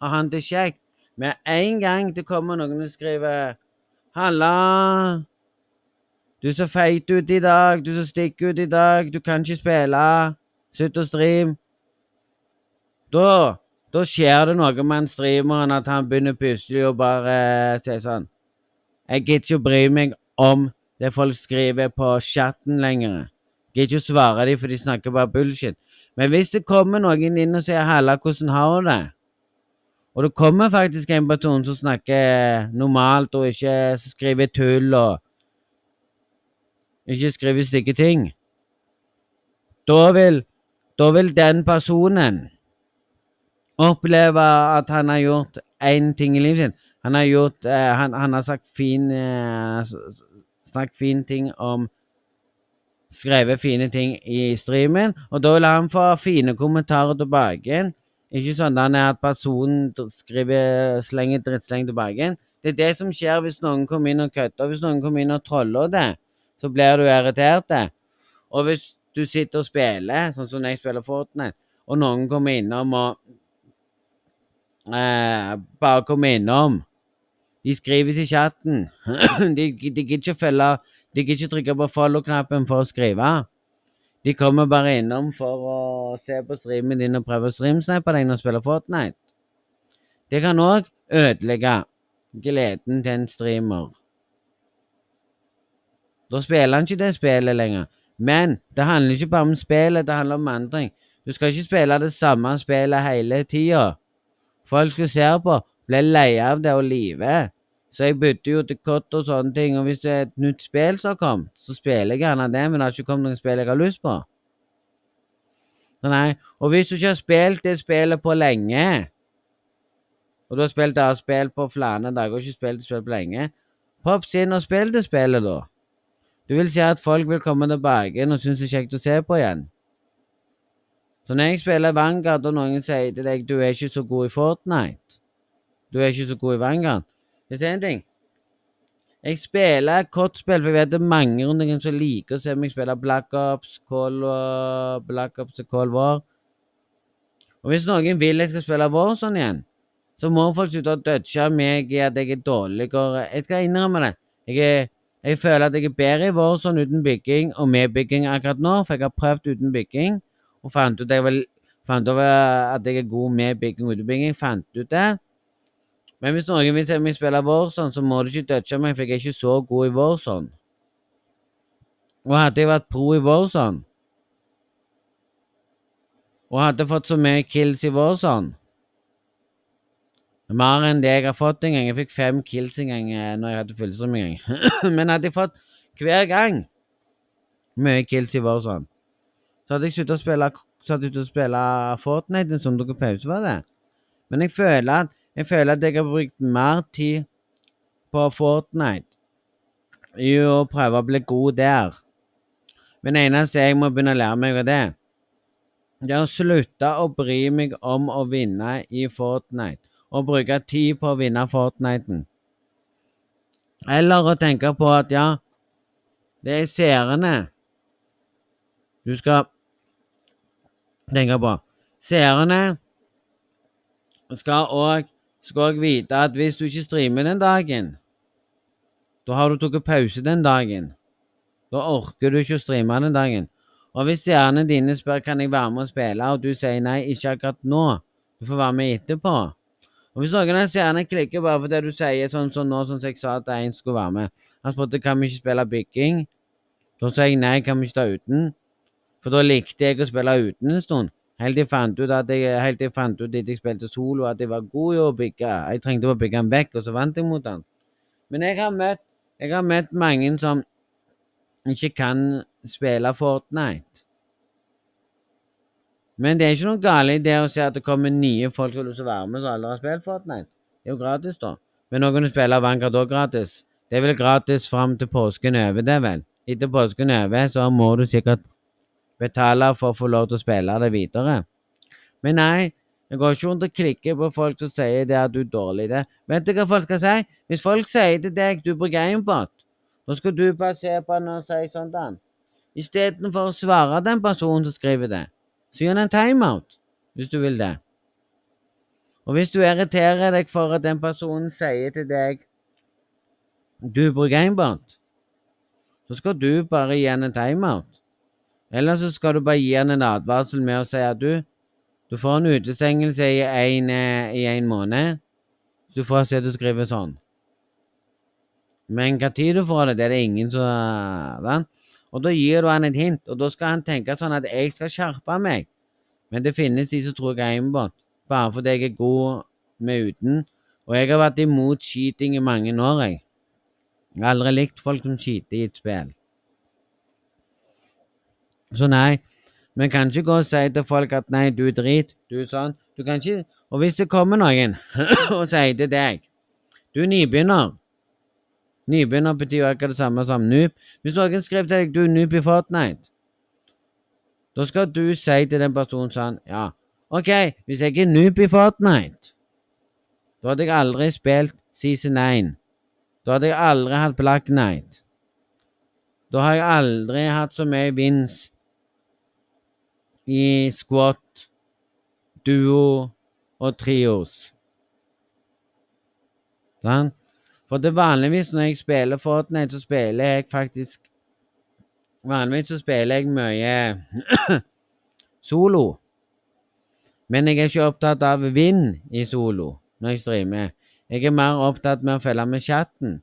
Speaker 1: har han det kjekt. Med en gang det kommer noen og skriver 'Halla, du så feit ut i dag, du så stikk ut i dag, du kan ikke spille, slutt å streame', da, da skjer det noe med han streameren, at han begynner plutselig å bare si sånn 'Jeg gidder ikke å bry meg om det folk skriver på chatten lenger'. Gidder ikke å svare dem, for de snakker bare bullshit. Men hvis det kommer noen inn og sier 'halla, hvordan har du det', og det kommer faktisk en person som snakker normalt og ikke skriver tull og ikke skriver stygge ting, da vil, da vil den personen oppleve at han har gjort én ting i livet sitt. Han har gjort eh, han, han, har sagt fin eh, Snakket fine ting om Skrevet fine ting i streamen, og da vil han få fine kommentarer tilbake. Ikke sånn at personen skriver slenger drittsleng tilbake. Det er det som skjer hvis noen kommer inn og kødder. Hvis noen kommer inn og troller det, så blir du irritert. Det. Og hvis du sitter og spiller, sånn som jeg spiller Fortnite, og noen kommer innom og eh, bare komme innom. De skrives i chatten. de, de gidder ikke følge De gidder ikke trykke på follow-knappen for å skrive. De kommer bare innom for å se på streamen din og prøve å streamsnappe deg når du spiller Fortnite. Det kan òg ødelegge gleden til en streamer. Da spiller han ikke det spillet lenger. Men det handler ikke bare om spillet, det handler om andre ting. Du skal ikke spille det samme spillet hele tida. Folk som ser på, ble lei av det og live. Så jeg bytter jo til kott og sånne ting. Og hvis det er et nytt spill som har kommet, så spiller jeg gjerne det, men det har ikke kommet noen spill jeg har lyst på. Nei. Og hvis du ikke har spilt det spillet på lenge, og du har spilt det spill på flere dager og ikke spilt det spillet på lenge, pops inn og spill det spillet, da. Du vil si at folk vil komme tilbake og synes det er kjekt å se på igjen. Så når jeg spiller Vanguard, og noen sier til deg du er ikke så god i Fortnite Du er ikke så god i Vanguard Jeg sier en ting. Jeg spiller kortspill, for jeg vet det er mange rundt omkring som liker å se meg spille Black Ops, Cold War, Black Ops og Cold War. Og hvis noen vil jeg skal spille Warzone igjen, så må folk slutte å dodge meg i at jeg er dårligere. Jeg skal innrømme det. Jeg, er, jeg føler at jeg er bedre i Warzone uten bygging og med bygging akkurat nå, for jeg har prøvd uten bygging og fant ut, jeg fant ut at jeg er god med bygging og utbygging. Fant ut det. Men hvis noen vil se meg spille Warson, så må du ikke dodge meg, for jeg er ikke så god i Warson. Og hadde jeg vært pro i Warson og hadde fått så mye kills i Warson Mer enn det jeg har fått en gang. Jeg fikk fem kills en gang eh, når jeg hadde fullstrøm en gang. Men hadde jeg fått hver gang mye kills i Warzone så hadde jeg sluttet å spille, jeg sluttet å spille Fortnite en stund tok pause var det. Men jeg føler, at, jeg føler at jeg har brukt mer tid på Fortnite i å prøve å bli god der. Men det eneste jeg må begynne å lære meg av det, det er å slutte å bry meg om å vinne i Fortnite. Og bruke tid på å vinne Fortniten. Eller å tenke på at ja, det er seerne. Du skal tenke på. Seerne skal òg vite at hvis du ikke streamer den dagen, da har du tatt pause den dagen. Da orker du ikke å streame den dagen. Og hvis seerne dine spør kan jeg være med og spille, og du sier nei, ikke akkurat nå, du får være med etterpå. Og hvis noen av seerne klikker bare fordi du sier sånn som nå, som jeg sa at en skulle være med Han spurte kan vi ikke spille bygging. Da sa jeg nei, kan vi ikke ta uten. For da likte jeg å spille uten en stund. Helt til jeg fant ut at jeg, helt jeg fant ut at jeg spilte solo, at jeg var god i å bygge. Jeg trengte å bygge den vekk, og så vant jeg mot den. Men jeg har møtt, jeg har møtt mange som ikke kan spille Fortnite. Men det er ikke noe galt i det å si at det kommer nye folk som vil være med som aldri har spilt Fortnite. Det er jo gratis, da. Men nå kan du spille Vanguard òg gratis. Det er vel gratis fram til påsken er over, det, vel. Etter påsken er over, så må du sikkert betale for å få lov til å spille det videre. Men nei, det går ikke rundt og klikke på folk som sier det at du er dårlig i det. Vet du hva folk skal si? Hvis folk sier til deg du er på gamebot, da skal du bare se på den og si sånn til den. Istedenfor å svare den personen som skriver det, så gjør den en timeout, hvis du vil det. Og hvis du irriterer deg for at den personen sier til deg du er på gamebot, så skal du bare gi en timeout. Eller så skal du bare gi han en advarsel med å si at du, du får en utestengelse i en, eh, i en måned. Så du får se du skriver sånn. Men hva tid du får det, det er det ingen som den. Og da gir du han et hint, og da skal han tenke sånn at jeg skal skjerpe meg. Men det finnes de som tror gamebot, bare fordi jeg er god med uten. Og jeg har vært imot skyting i mange år, jeg. Jeg har aldri likt folk som skyter i et spill. Så nei, vi kan ikke gå og si til folk at nei, du er drit, du er sånn. Du kan ikke Og hvis det kommer noen og sier til deg Du er nybegynner. Nybegynner betyr jo akkurat det samme som noob. Hvis noen skriver til deg du er noob i Fortnite, da skal du si til den personen sånn Ja, OK, hvis jeg er noob i Fortnite, da hadde jeg aldri spilt Season 1. Da hadde jeg aldri hatt Black Night. Da har jeg aldri hatt så mye vinst i squat, duo og trios. Sånn? For det vanligvis når jeg spiller Fortnite, så spiller jeg faktisk Vanligvis så spiller jeg mye solo. Men jeg er ikke opptatt av vind i solo når jeg streamer. Jeg er mer opptatt med å følge med chatten.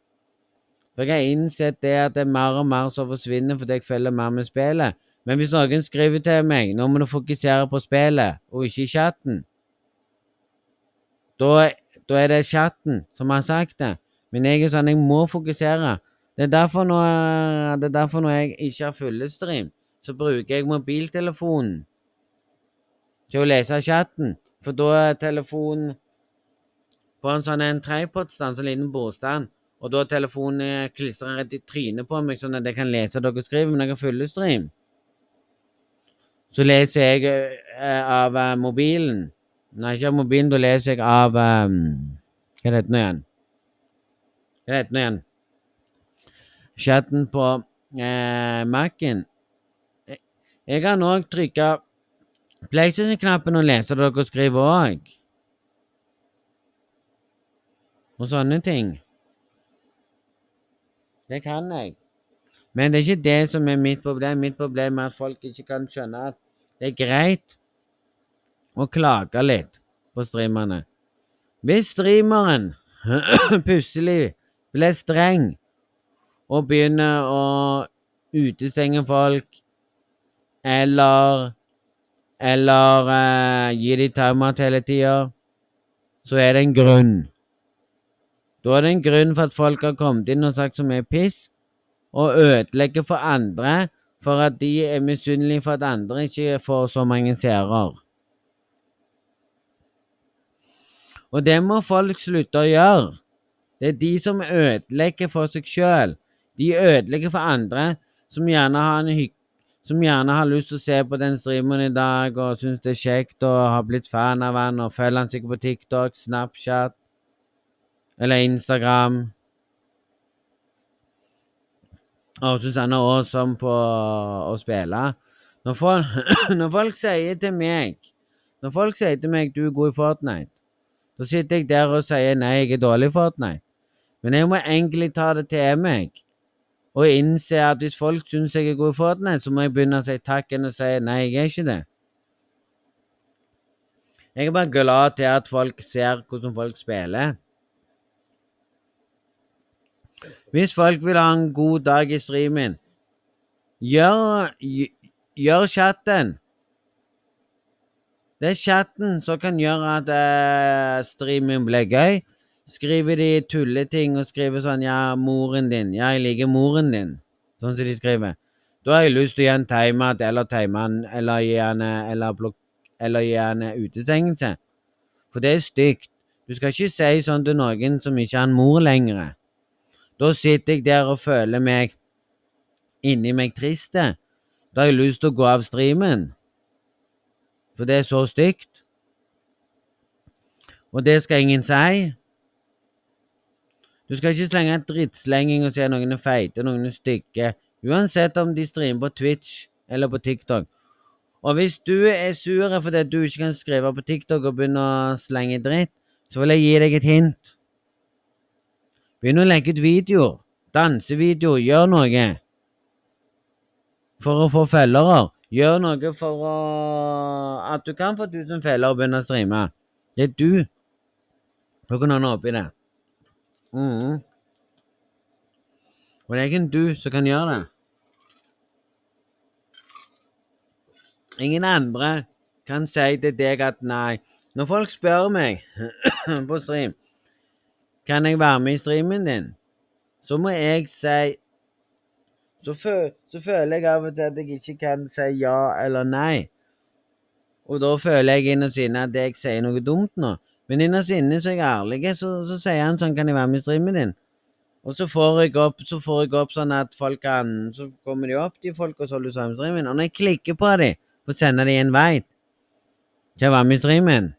Speaker 1: For jeg har innsett det at det er mer og mer som forsvinner fordi jeg følger mer med spillet. Men hvis noen skriver til meg nå må du fokusere på spillet og ikke chatten, da, er det chatten som har sagt det. Men jeg er sånn, jeg må fokusere. Det er derfor når, det er derfor når jeg ikke har fullestream, så bruker jeg mobiltelefonen til å lese chatten. For da er telefonen på en sånn en tripod-stand, sånn liten bordstand. Og da er telefonen klistra rett i trynet på meg, sånn at jeg kan lese dere skriver. Men jeg har fullestream. Så leser jeg uh, av uh, mobilen. Nei, ikke av mobilen, da leser jeg av um, Hva heter nå igjen? Hva heter nå igjen? Chatten på uh, Mac-en. Jeg kan òg trykke PlayStation-knappen og lese det dere skriver òg. Og sånne ting. Det kan jeg. Men det er ikke det som er mitt problem. Mitt problem er at folk ikke kan skjønne at det er greit å klage litt på streamerne. Hvis streameren plutselig blir streng og begynner å utestenge folk eller eller uh, gi dem timeout hele tida, så er det en grunn. Da er det en grunn for at folk har kommet inn og sagt så mye piss, og ødelegger for andre for at de er misunnelige for at andre ikke får så mange seere. Og det må folk slutte å gjøre. Det er de som ødelegger for seg sjøl. De ødelegger for andre som gjerne har en hygg som gjerne har lyst til å se på den streamen i dag og syns det er kjekt og har blitt fan av han og følger han sikkert på TikTok, Snapchat eller Instagram. Og syns han er awesome på å spille. Når folk, når folk sier til meg Når folk sier til meg 'du er god i Fortnite', så sitter jeg der og sier 'nei, jeg er dårlig i Fortnite'. Men jeg må egentlig ta det til meg og innse at hvis folk syns jeg er god i Fortnite, så må jeg begynne å si takk enn å si 'nei, jeg er ikke det'. Jeg er bare glad til at folk ser hvordan folk spiller. Hvis folk vil ha en god dag i streamen, gjør, gjør chatten. Det er chatten som kan gjøre at uh, streamen blir gøy. Skriver de tulleting og skriver sånn 'Ja, moren din. Ja, jeg liker moren din.' Sånn som de skriver. Da har jeg lyst til å gi en timeout eller time eller gi en eller, eller gi en utestengelse. For det er stygt. Du skal ikke si sånn til noen som ikke har en mor lenger. Da sitter jeg der og føler meg inni meg trist. Da har jeg lyst til å gå av streamen. For det er så stygt. Og det skal ingen si. Du skal ikke slenge en drittslenging og si at noen er feite, noen er stygge. Uansett om de streamer på Twitch eller på TikTok. Og hvis du er sur fordi du ikke kan skrive på TikTok og begynne å slenge dritt, så vil jeg gi deg et hint. Begynn å legge ut videoer. Dansevideoer. Gjør noe. For å få følgere. Gjør noe for å, at du kan få 1000 følgere og begynne å streame. Det er du. Noen andre oppi det. Mm. Og det er ikke du som kan gjøre det. Ingen andre kan si til deg at nei. Når folk spør meg på stream kan jeg være med i streamen din, så må jeg si så, føl, så føler jeg av og til at jeg ikke kan si ja eller nei. Og da føler jeg innerst inne at jeg sier noe dumt nå. Men innerst inne så er jeg ærlig, så, så sier han sånn Kan jeg være med i streamen din? Og så får jeg opp, så får jeg opp sånn at folk kan Så kommer de opp, de folka som holder sammen streamen. Og når jeg klikker på dem, for å sende dem en vei til å være med i streamen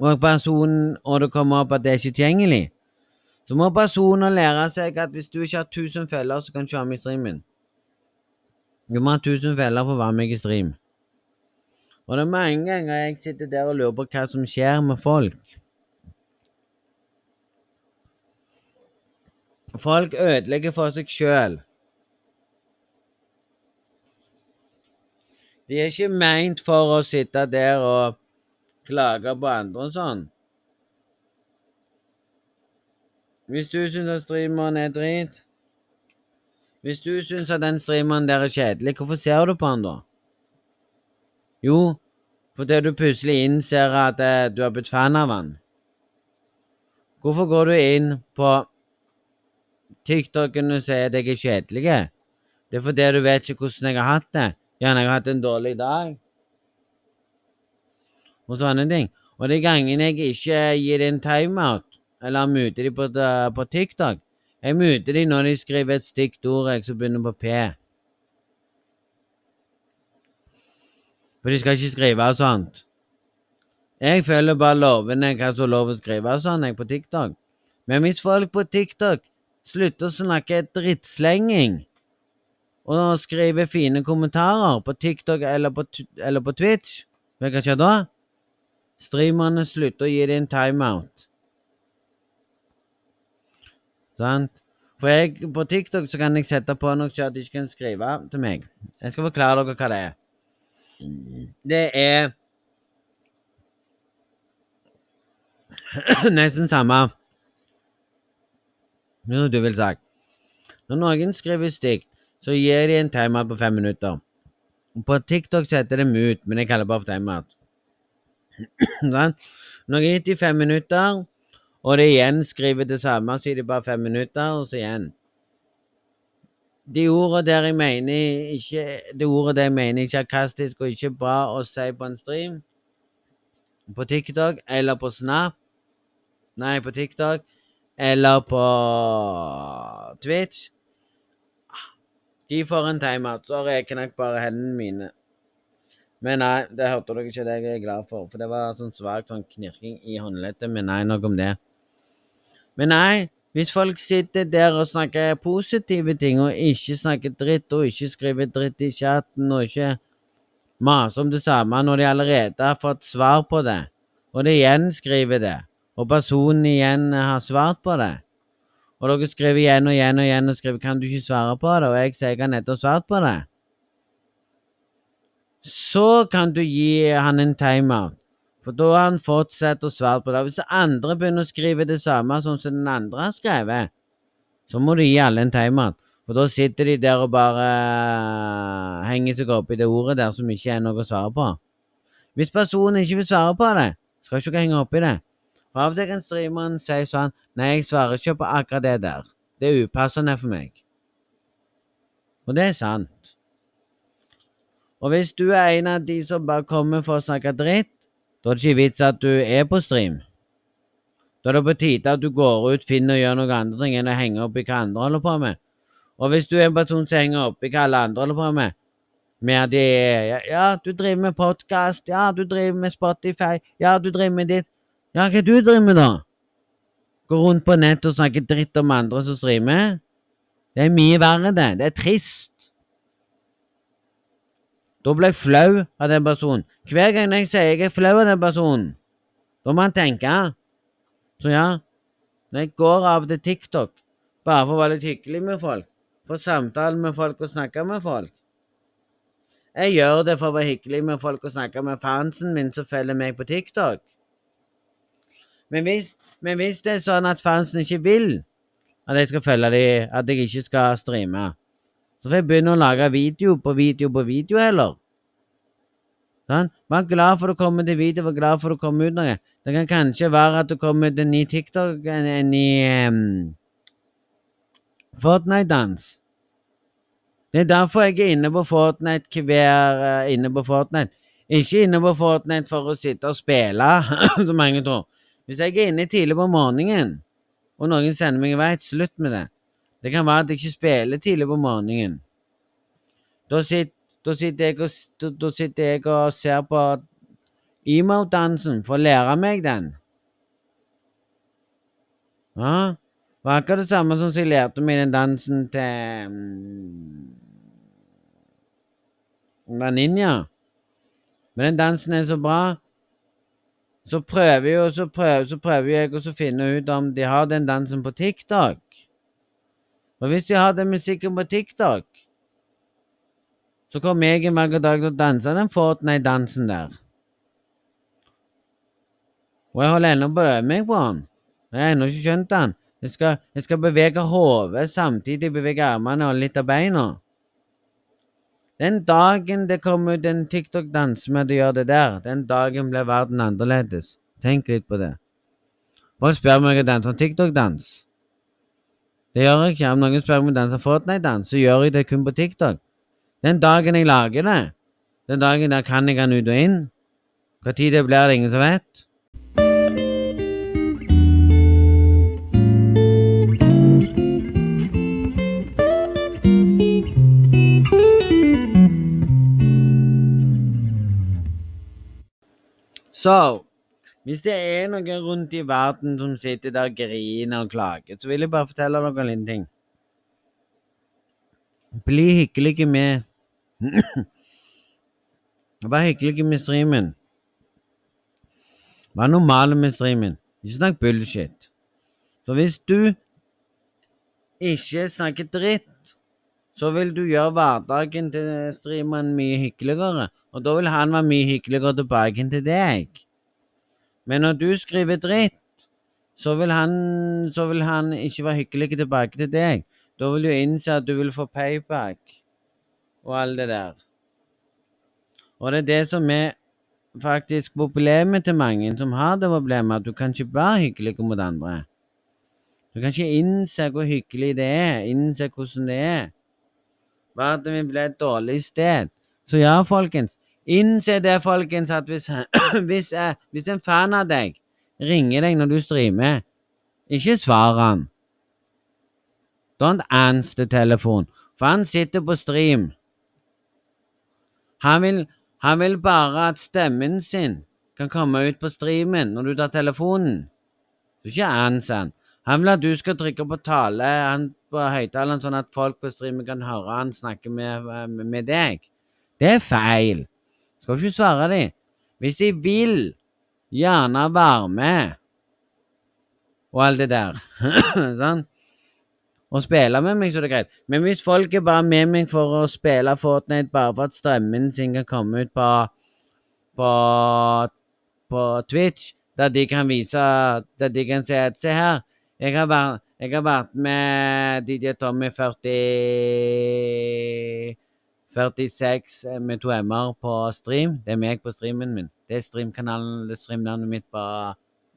Speaker 1: og personen, og det kommer opp at det er ikke tilgjengelig, så må personen lære seg at hvis du ikke har 1000 feller, så kan du ikke med i streamen. Du må ha 1000 feller for å være med i stream. Og det er mange ganger jeg sitter der og lurer på hva som skjer med folk. Folk ødelegger for seg sjøl. De er ikke meint for å sitte der og klage på andre og sånn. Hvis du syns at streameren er drit Hvis du syns at den streameren der er kjedelig, hvorfor ser du på han da? Jo, fordi du plutselig innser at eh, du har blitt fan av han. Hvorfor går du inn på TikToken og sier at jeg er kjedelig? Det er fordi du vet ikke hvordan jeg har hatt det. Gjerne jeg har hatt en dårlig dag og sånne ting. Og de gangene jeg ikke gir dem timeout, eller muter dem på, på, TikTok Jeg muter dem når de skriver et stygt ord jeg som begynner på P. For de skal ikke skrive sånt. Jeg følger bare lovene hva som er lov å skrive sånn jeg på TikTok. Men hvis folk på TikTok slutter å snakke drittslenging og skrive fine kommentarer på TikTok eller på, eller på Twitch, hva skjer da? Streamerne slutter å gi deg en timeout. Sant? For jeg, på TikTok så kan jeg sette på noe så at de ikke kan skrive til meg. Jeg skal forklare dere hva det er. Det er nesten samme som du vil sagt. Når noen skriver stygt, så gir de en timeout på fem minutter. På TikTok setter det mut, men jeg kaller det bare for timeout. Når jeg har gitt dem fem minutter, og det igjen skriver det samme, så er det bare fem minutter, og så igjen. De ordene der jeg mener ikke Det ordet der jeg mener er kastisk og ikke bra å si på en stream, på TikTok eller på Snap Nei, på TikTok eller på Twitch De får en timeout. Så reker jeg bare hendene mine. Men nei, det hørte dere ikke. Det jeg er glad for. For det var sånn svak sånn knirking i håndleddet. Men nei, nok om det. Men nei, hvis folk sitter der og snakker positive ting, og ikke snakker dritt, og ikke skriver dritt i chatten, og ikke maser om det samme når de allerede har fått svar på det, og de igjen skriver det, og personen igjen har svart på det, og dere skriver igjen og igjen og igjen og skriver 'Kan du ikke svare på det?' og jeg sier 'Jeg har nettopp svart på det', så kan du gi han en timeout. For da har han fortsatt å svare på det. Hvis andre begynner å skrive det samme som den andre har skrevet, så må du gi alle en timeout. For da sitter de der og bare uh, henger seg opp i det ordet der som ikke er noe å svare på. Hvis personen ikke vil svare på det, skal ikke henge opp i det. For av og til kan streameren si sånn Nei, jeg svarer ikke på akkurat det der. Det er upassende for meg. Og det er sant. Og hvis du er en av de som bare kommer for å snakke dritt, Da er det ikke vits at du er på stream. Da er det på tide at du går ut, finner og gjør noe andre ting enn å henge opp i hva andre holder på med. Og hvis du er en person som henger opp i hva alle andre holder på med, med at de ja, ja, du driver med podkast, ja, du driver med Spotify, ja, du driver med ditt Ja, hva du driver med, da? Gå rundt på nett og snakke dritt om andre som streamer? Det er mye verre, det. Det er trist. Da blir jeg flau av den personen. Hver gang jeg sier jeg er flau av den personen, da må han tenke. Så ja, når jeg går av til TikTok bare for å være litt hyggelig med folk, for å samtale med folk og snakke med folk Jeg gjør det for å være hyggelig med folk og snakke med fansen min som følger meg på TikTok. Men hvis, men hvis det er sånn at fansen ikke vil at jeg skal følge dem, at jeg ikke skal streame, så får jeg begynne å lage video på video på video heller. Sånn? Vær glad for å komme til video, vær glad for å komme ut noe. Det kan kanskje være at du kommer ut en ny TikTok, en, en ny um, Fortnite-dans. Det er derfor jeg er inne på Fortnite hver uh, inne på Fortnite. Ikke inne på Fortnite for å sitte og spille, som mange tror. Hvis jeg er inne tidlig på morgenen, og noen sender meg i vei, slutt med det. Det kan være at jeg ikke spiller tidlig på morgenen. Da sitter, da sitter, jeg, og, da sitter jeg og ser på emo-dansen for å lære meg den. Ja, var akkurat det samme som jeg lærte meg den dansen til um, Ninja. Men den dansen er så bra så prøver, jeg, så, prøver, så prøver jeg å finne ut om de har den dansen på TikTok. Og hvis de har den musikken på TikTok, så kommer jeg i vakker dag til å danse den Fortnite-dansen der. Og jeg holder ennå på å øve meg på den. Jeg har ennå ikke skjønt den. Jeg skal, jeg skal bevege hodet samtidig bevege armene og litt av beina. Den dagen det kommer ut en TikTok-dans med å gjøre det der, den dagen blir verden annerledes. Tenk litt på det. Folk spør meg om jeg danser TikTok-dans. Det gjør jeg ikke. Om noen spør om jeg danser Fortnite-dans, så gjør jeg det kun på TikTok. Den dagen jeg lager det, den dagen der kan jeg den ut og inn. Når det blir, det ingen som vet. Så hvis det er noen rundt i verden som sitter der og griner og klager, så vil jeg bare fortelle dere en liten ting. Bli hyggelig med Vær hyggelig med streamen. Vær normal med streamen. Ikke snakk bullshit. Så hvis du ikke snakker dritt, så vil du gjøre hverdagen til streameren mye hyggeligere. Og da vil han være mye hyggeligere tilbake til deg. Men når du skriver dritt, så vil han, så vil han ikke være hyggelig tilbake til deg. Da vil du innse at du vil få payback og alt det der. Og det er det som er faktisk problemet til mange som har det problemet, at du kan ikke være hyggelig mot andre. Du kan ikke innse hvor hyggelig det er, innse hvordan det er. Verden vil bli et dårlig sted. Så ja, folkens, Innse det, folkens, at hvis, hvis, eh, hvis, en fan av deg ringer deg når du streamer, ikke svar han. Don't answer telefon, for han sitter på stream. Han vil, han vil bare at stemmen sin kan komme ut på streamen når du tar telefonen. Så ikke answer han. Han vil at du skal trykke på tale han på høyttaleren, sånn at folk på streamen kan høre han snakke med, med, med deg. Det er feil. Skal ikke svare dem. Hvis de vil gjerne være med og alt det der. sånn? Og spille med meg, så det er greit. Men hvis folk er bare med meg for å spille Fortnite bare for at strømmen sin kan komme ut på, på, på Twitch, der de kan vise Der de kan si at Se her, jeg har vært, jeg har vært med DJ Tommy 40 46 eh, med to m-er på stream. Det er meg på streamen min. Det er streamkanalen, det er streamnavnet mitt på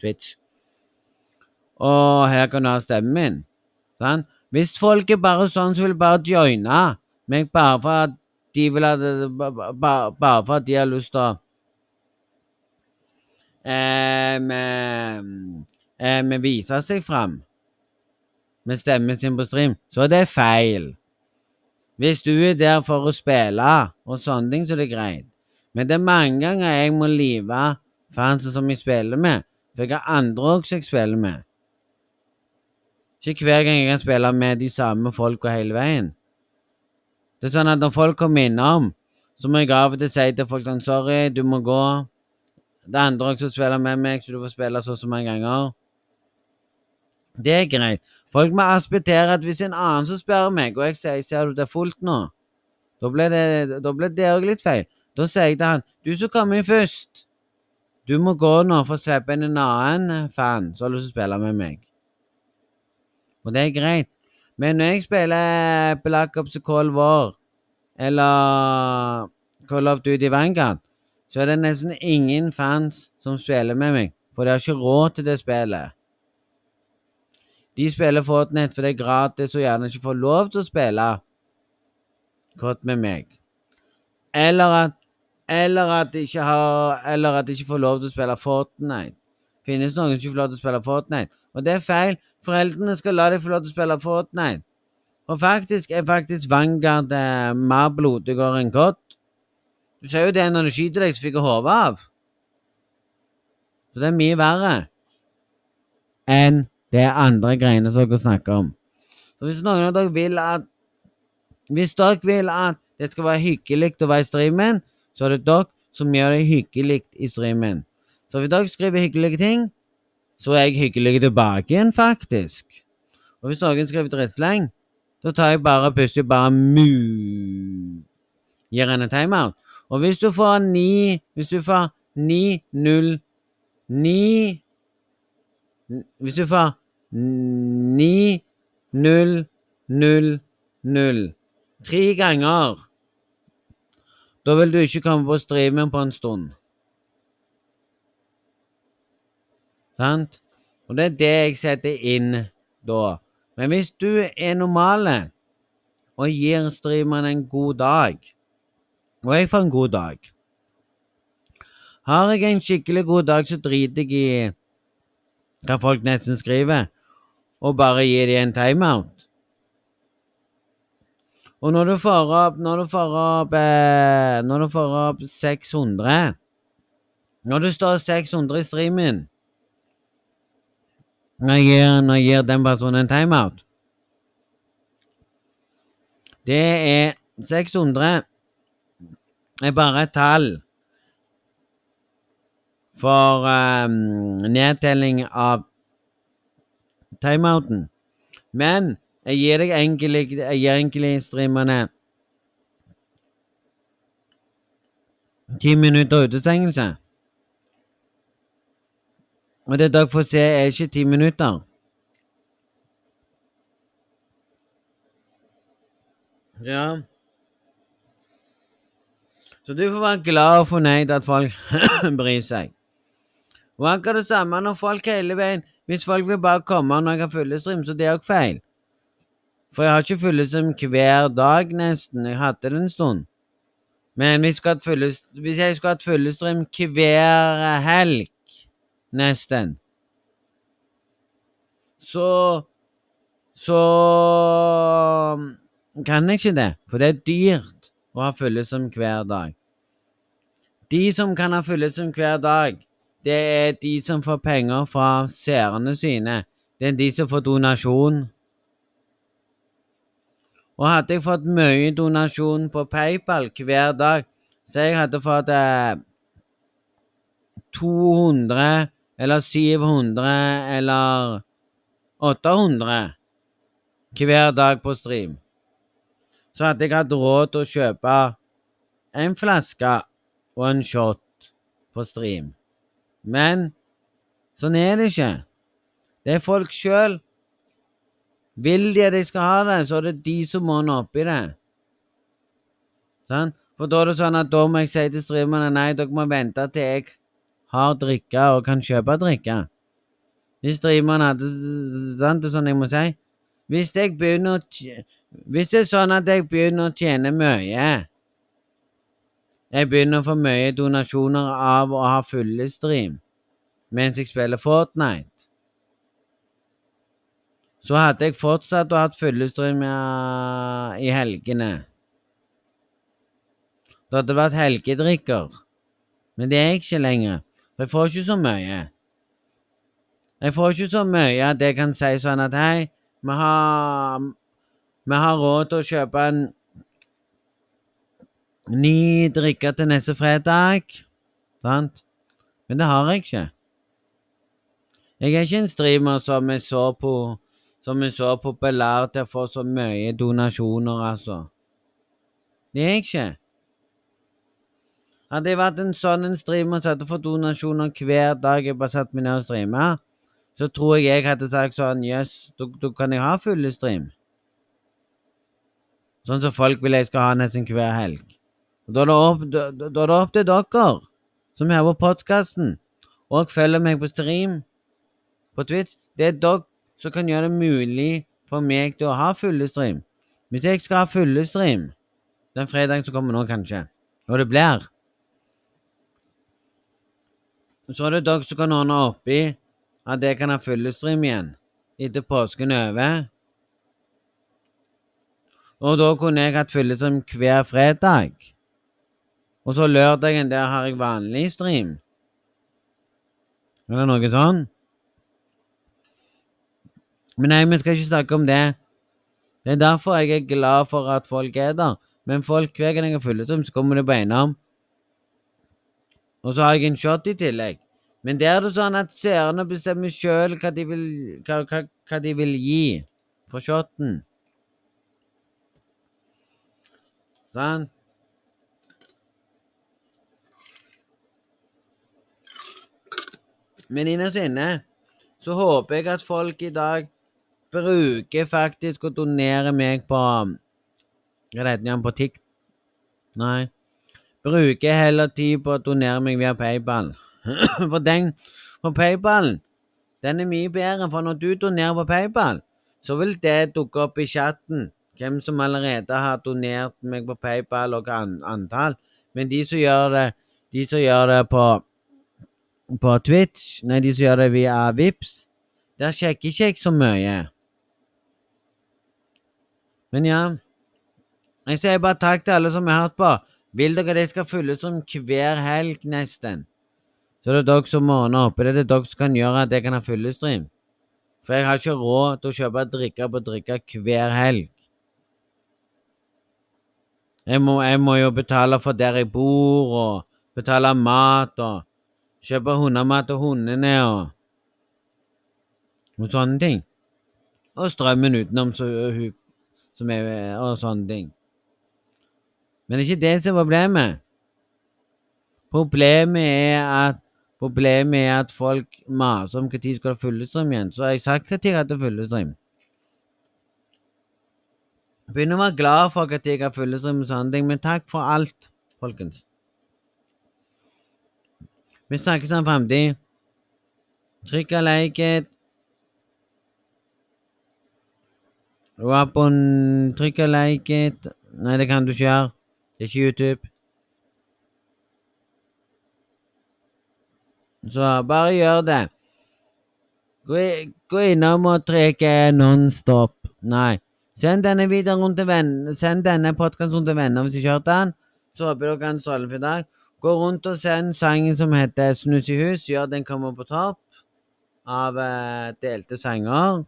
Speaker 1: Twitch. Og her kan du ha stemmen min. Sånn? Hvis folk er bare sånn så vil bare joine meg bare for at de vil ha bare, bare for at de har lyst til å eh, eh, vise seg fram med stemmen sin på stream, så er det feil. Hvis du er der for å spille og sånne ting, så er det greit. Men det er mange ganger jeg må live fansen som jeg spiller med, for jeg har andre også jeg spiller med. Ikke hver gang jeg kan spille med de samme folka hele veien. Det er sånn at når folk kommer innom, så må jeg av og til si til folk sånn Sorry, du må gå. Det er andre også som spiller med meg, så du får spille så og så mange ganger. Det er greit. Folk må aspektere at hvis en annen som spør meg, og jeg sier 'ser du det er fullt nå', da ble det, da òg litt feil. Da sier jeg til han 'du som kom inn først', du må gå nå for å slippe inn en annen fan som har lyst til å spille med meg. Og det er greit. Men når jeg spiller Black Ops Cold War eller Call of Duty Vanguard, så er det nesten ingen fans som spiller med meg, for de har ikke råd til det spillet. De spiller Fortnite for det er gratis og gjerne ikke får lov til å spille kort med meg. Eller at, eller at de ikke har Eller at de ikke får lov til å spille Fortnite. Finnes noen som ikke får lov til å spille Fortnite. Og det er feil. Foreldrene skal la dem få lov til å spille Fortnite. Og faktisk er faktisk Vanguard eh, mer blodigere enn godt. Du ser jo det når du skyter deg, så fikk jeg hodet av. Så det er mye verre enn det er andre greiene som dere snakker om. Så hvis noen av dere vil at Hvis dere vil at det skal være hyggelig å være i streamen, så er det dere som gjør det hyggelig i streamen. Så hvis dere skriver hyggelige ting, så er jeg hyggelig tilbake igjen, faktisk. Og hvis noen skriver drittsleng, da tar jeg bare puster bare mu... Gir henne timeout. Og hvis du får ni Hvis du får ni, null, ni Hvis du får ni, null, null, null tre ganger, da vil du ikke komme på streamen på en stund. Sant? Og det er det jeg setter inn da. Men hvis du er normal og gir streameren en god dag, og jeg får en god dag Har jeg en skikkelig god dag, så driter jeg i hva folk nesten skriver, og bare gir dem en timeout. Og når du får opp Når du får opp eh, Når du får opp 600 Når du står 600 i streamen Når gir, når gir den personen en timeout Det er 600 er bare et tall for um, nedtelling av timeouten. Men jeg gir deg egentlig, jeg gir egentlig streamerne ti minutter utestengelse. Og det dere får se, er ikke ti minutter. Ja. Så du får være glad og fornøyd at folk bryr seg. Og akkurat det samme når folk hele veien Hvis folk vil bare komme når jeg har fyllestream, så det er òg feil. For jeg har ikke fyllestream hver dag, nesten. Jeg hadde det en stund. Men hvis, jeg skulle hatt fyllestream hver helg, nesten Så Så kan jeg ikke det. For det er dyrt å ha fyllestream hver dag. De som kan ha fyllestream hver dag, det er de som får penger fra seerne sine. Det er de som får donasjon. Og hadde jeg fått mye donasjon på PayPal hver dag, så jeg hadde fått eh, 200 eller 700 eller 800 hver dag på stream, så hadde jeg hatt råd til å kjøpe en flaske og en shot på stream. Men sånn er det ikke. Det er folk sjøl. Vil de at jeg skal ha det, så er det de som må nå oppi det. Sånn? For da er det sånn at da må jeg si til streamerne nei, dere må vente til jeg har drikke og kan kjøpe drikke. Hvis streamerne hadde Sant, det er sånn jeg må si. Hvis jeg å Hvis det er sånn at jeg begynner å tjene mye Jeg begynner å få mye donasjoner av å ha fulle stream mens jeg spiller Fortnite. Så hadde jeg fortsatt å ha fulle stream i helgene. Det hadde vært helgedrikker. Men det er jeg ikke lenger. For jeg får ikke så mye. Jeg får ikke så mye at jeg kan si sånn at hei, vi har, vi har råd til å kjøpe en ni drikker til neste fredag. Sant? Men det har jeg ikke. Jeg er ikke en streamer som er så, på, som er så populær til å få så mye donasjoner, altså. Det er jeg ikke. Hadde jeg vært en sånn streamer som hadde fått donasjoner hver dag jeg bare satt meg ned og streama, så tror jeg jeg hadde sagt sånn Jøss, yes, da kan jeg ha fulle stream. Sånn som folk vil jeg skal ha nesten hver helg. Da er det opp, til dere som hører på podkasten og følger meg på stream på Twitch. Det er dere som kan gjøre det mulig for meg til å ha fulle stream. Hvis jeg skal ha fulle stream den fredagen som kommer nå, kanskje, og det blir Så er det dere som kan ordne oppi at jeg kan ha fulle stream igjen etter påsken er over. Og da kunne jeg hatt fullestream hver fredag. Og så lørdagen der har jeg vanlig stream. Eller noe sånn. Men nei, vi skal ikke snakke om det. Det er derfor jeg er glad for at folk er der. Men folk hver gang jeg er fullestream, så kommer det beina om. Og så har jeg en shot i tillegg. Men der er det sånn at seerne bestemmer sjøl hva, hva, hva, hva, de vil gi for shoten. Sånn? Men innerst inne så håper jeg at folk i dag bruker faktisk å donere meg på Hva heter det på TikTok? Nei. Bruker heller tid på å donere meg via PayPal. for den på PayPal den er mye bedre, for når du donerer på PayPal, så vil det dukke opp i chatten hvem som allerede har donert meg på PayPal og antall. Men de som gjør det, de som gjør det på, på Twitch, nei, de som gjør det via Vips, der sjekker ikke jeg så mye. Men ja, jeg sier bare takk til alle som har hørt på. Vil dere at jeg skal fylles som hver helg nesten? Så det er dere som må ordne opp. Det er det dere som kan gjøre at jeg kan ha fyllestream. For jeg har ikke råd til å kjøpe drikke på drikke hver helg. Jeg må, jeg må, jo betale for der jeg bor, og betale mat, og kjøpe hundemat til hundene, og, og sånne ting. Og strømmen utenom, så, som er, og sånne ting. Men det er ikke det som er problemet. Problemet er at Problemet er at folk maser om når skal ha fullstrøm igjen. Så har jeg sagt når jeg hadde fullstrøm. Begynner å være glad for når jeg har fullstrøm og sånne ting, men takk for alt, folkens. Vi snakkes om framtid. Trykk av like it. abon... trykk av like it. Nei, det kan du ikke gjøre. Det er ikke YouTube. Så bare gjør det. Gå, gå innom og trykk Nonstop. Nei. Send denne videoen rundt til venner. Send denne podkasten til venner hvis du ikke har hørt den. Så håper dere stråle for i dag. Gå rundt og send sangen som heter 'Snus i hus'. Gjør den kommer på topp av eh, delte sanger.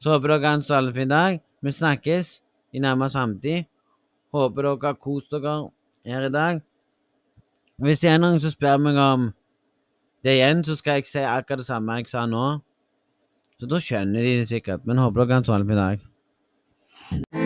Speaker 1: Så håper dere har en strålende dag. Vi snakkes i nærmere samtid. Håper dere har kost dere her i dag. Hvis det er noen som spør meg om det igjen, så skal jeg si akkurat det samme jeg sa nå. Så da skjønner de det sikkert. Men håper dere har en strålende dag.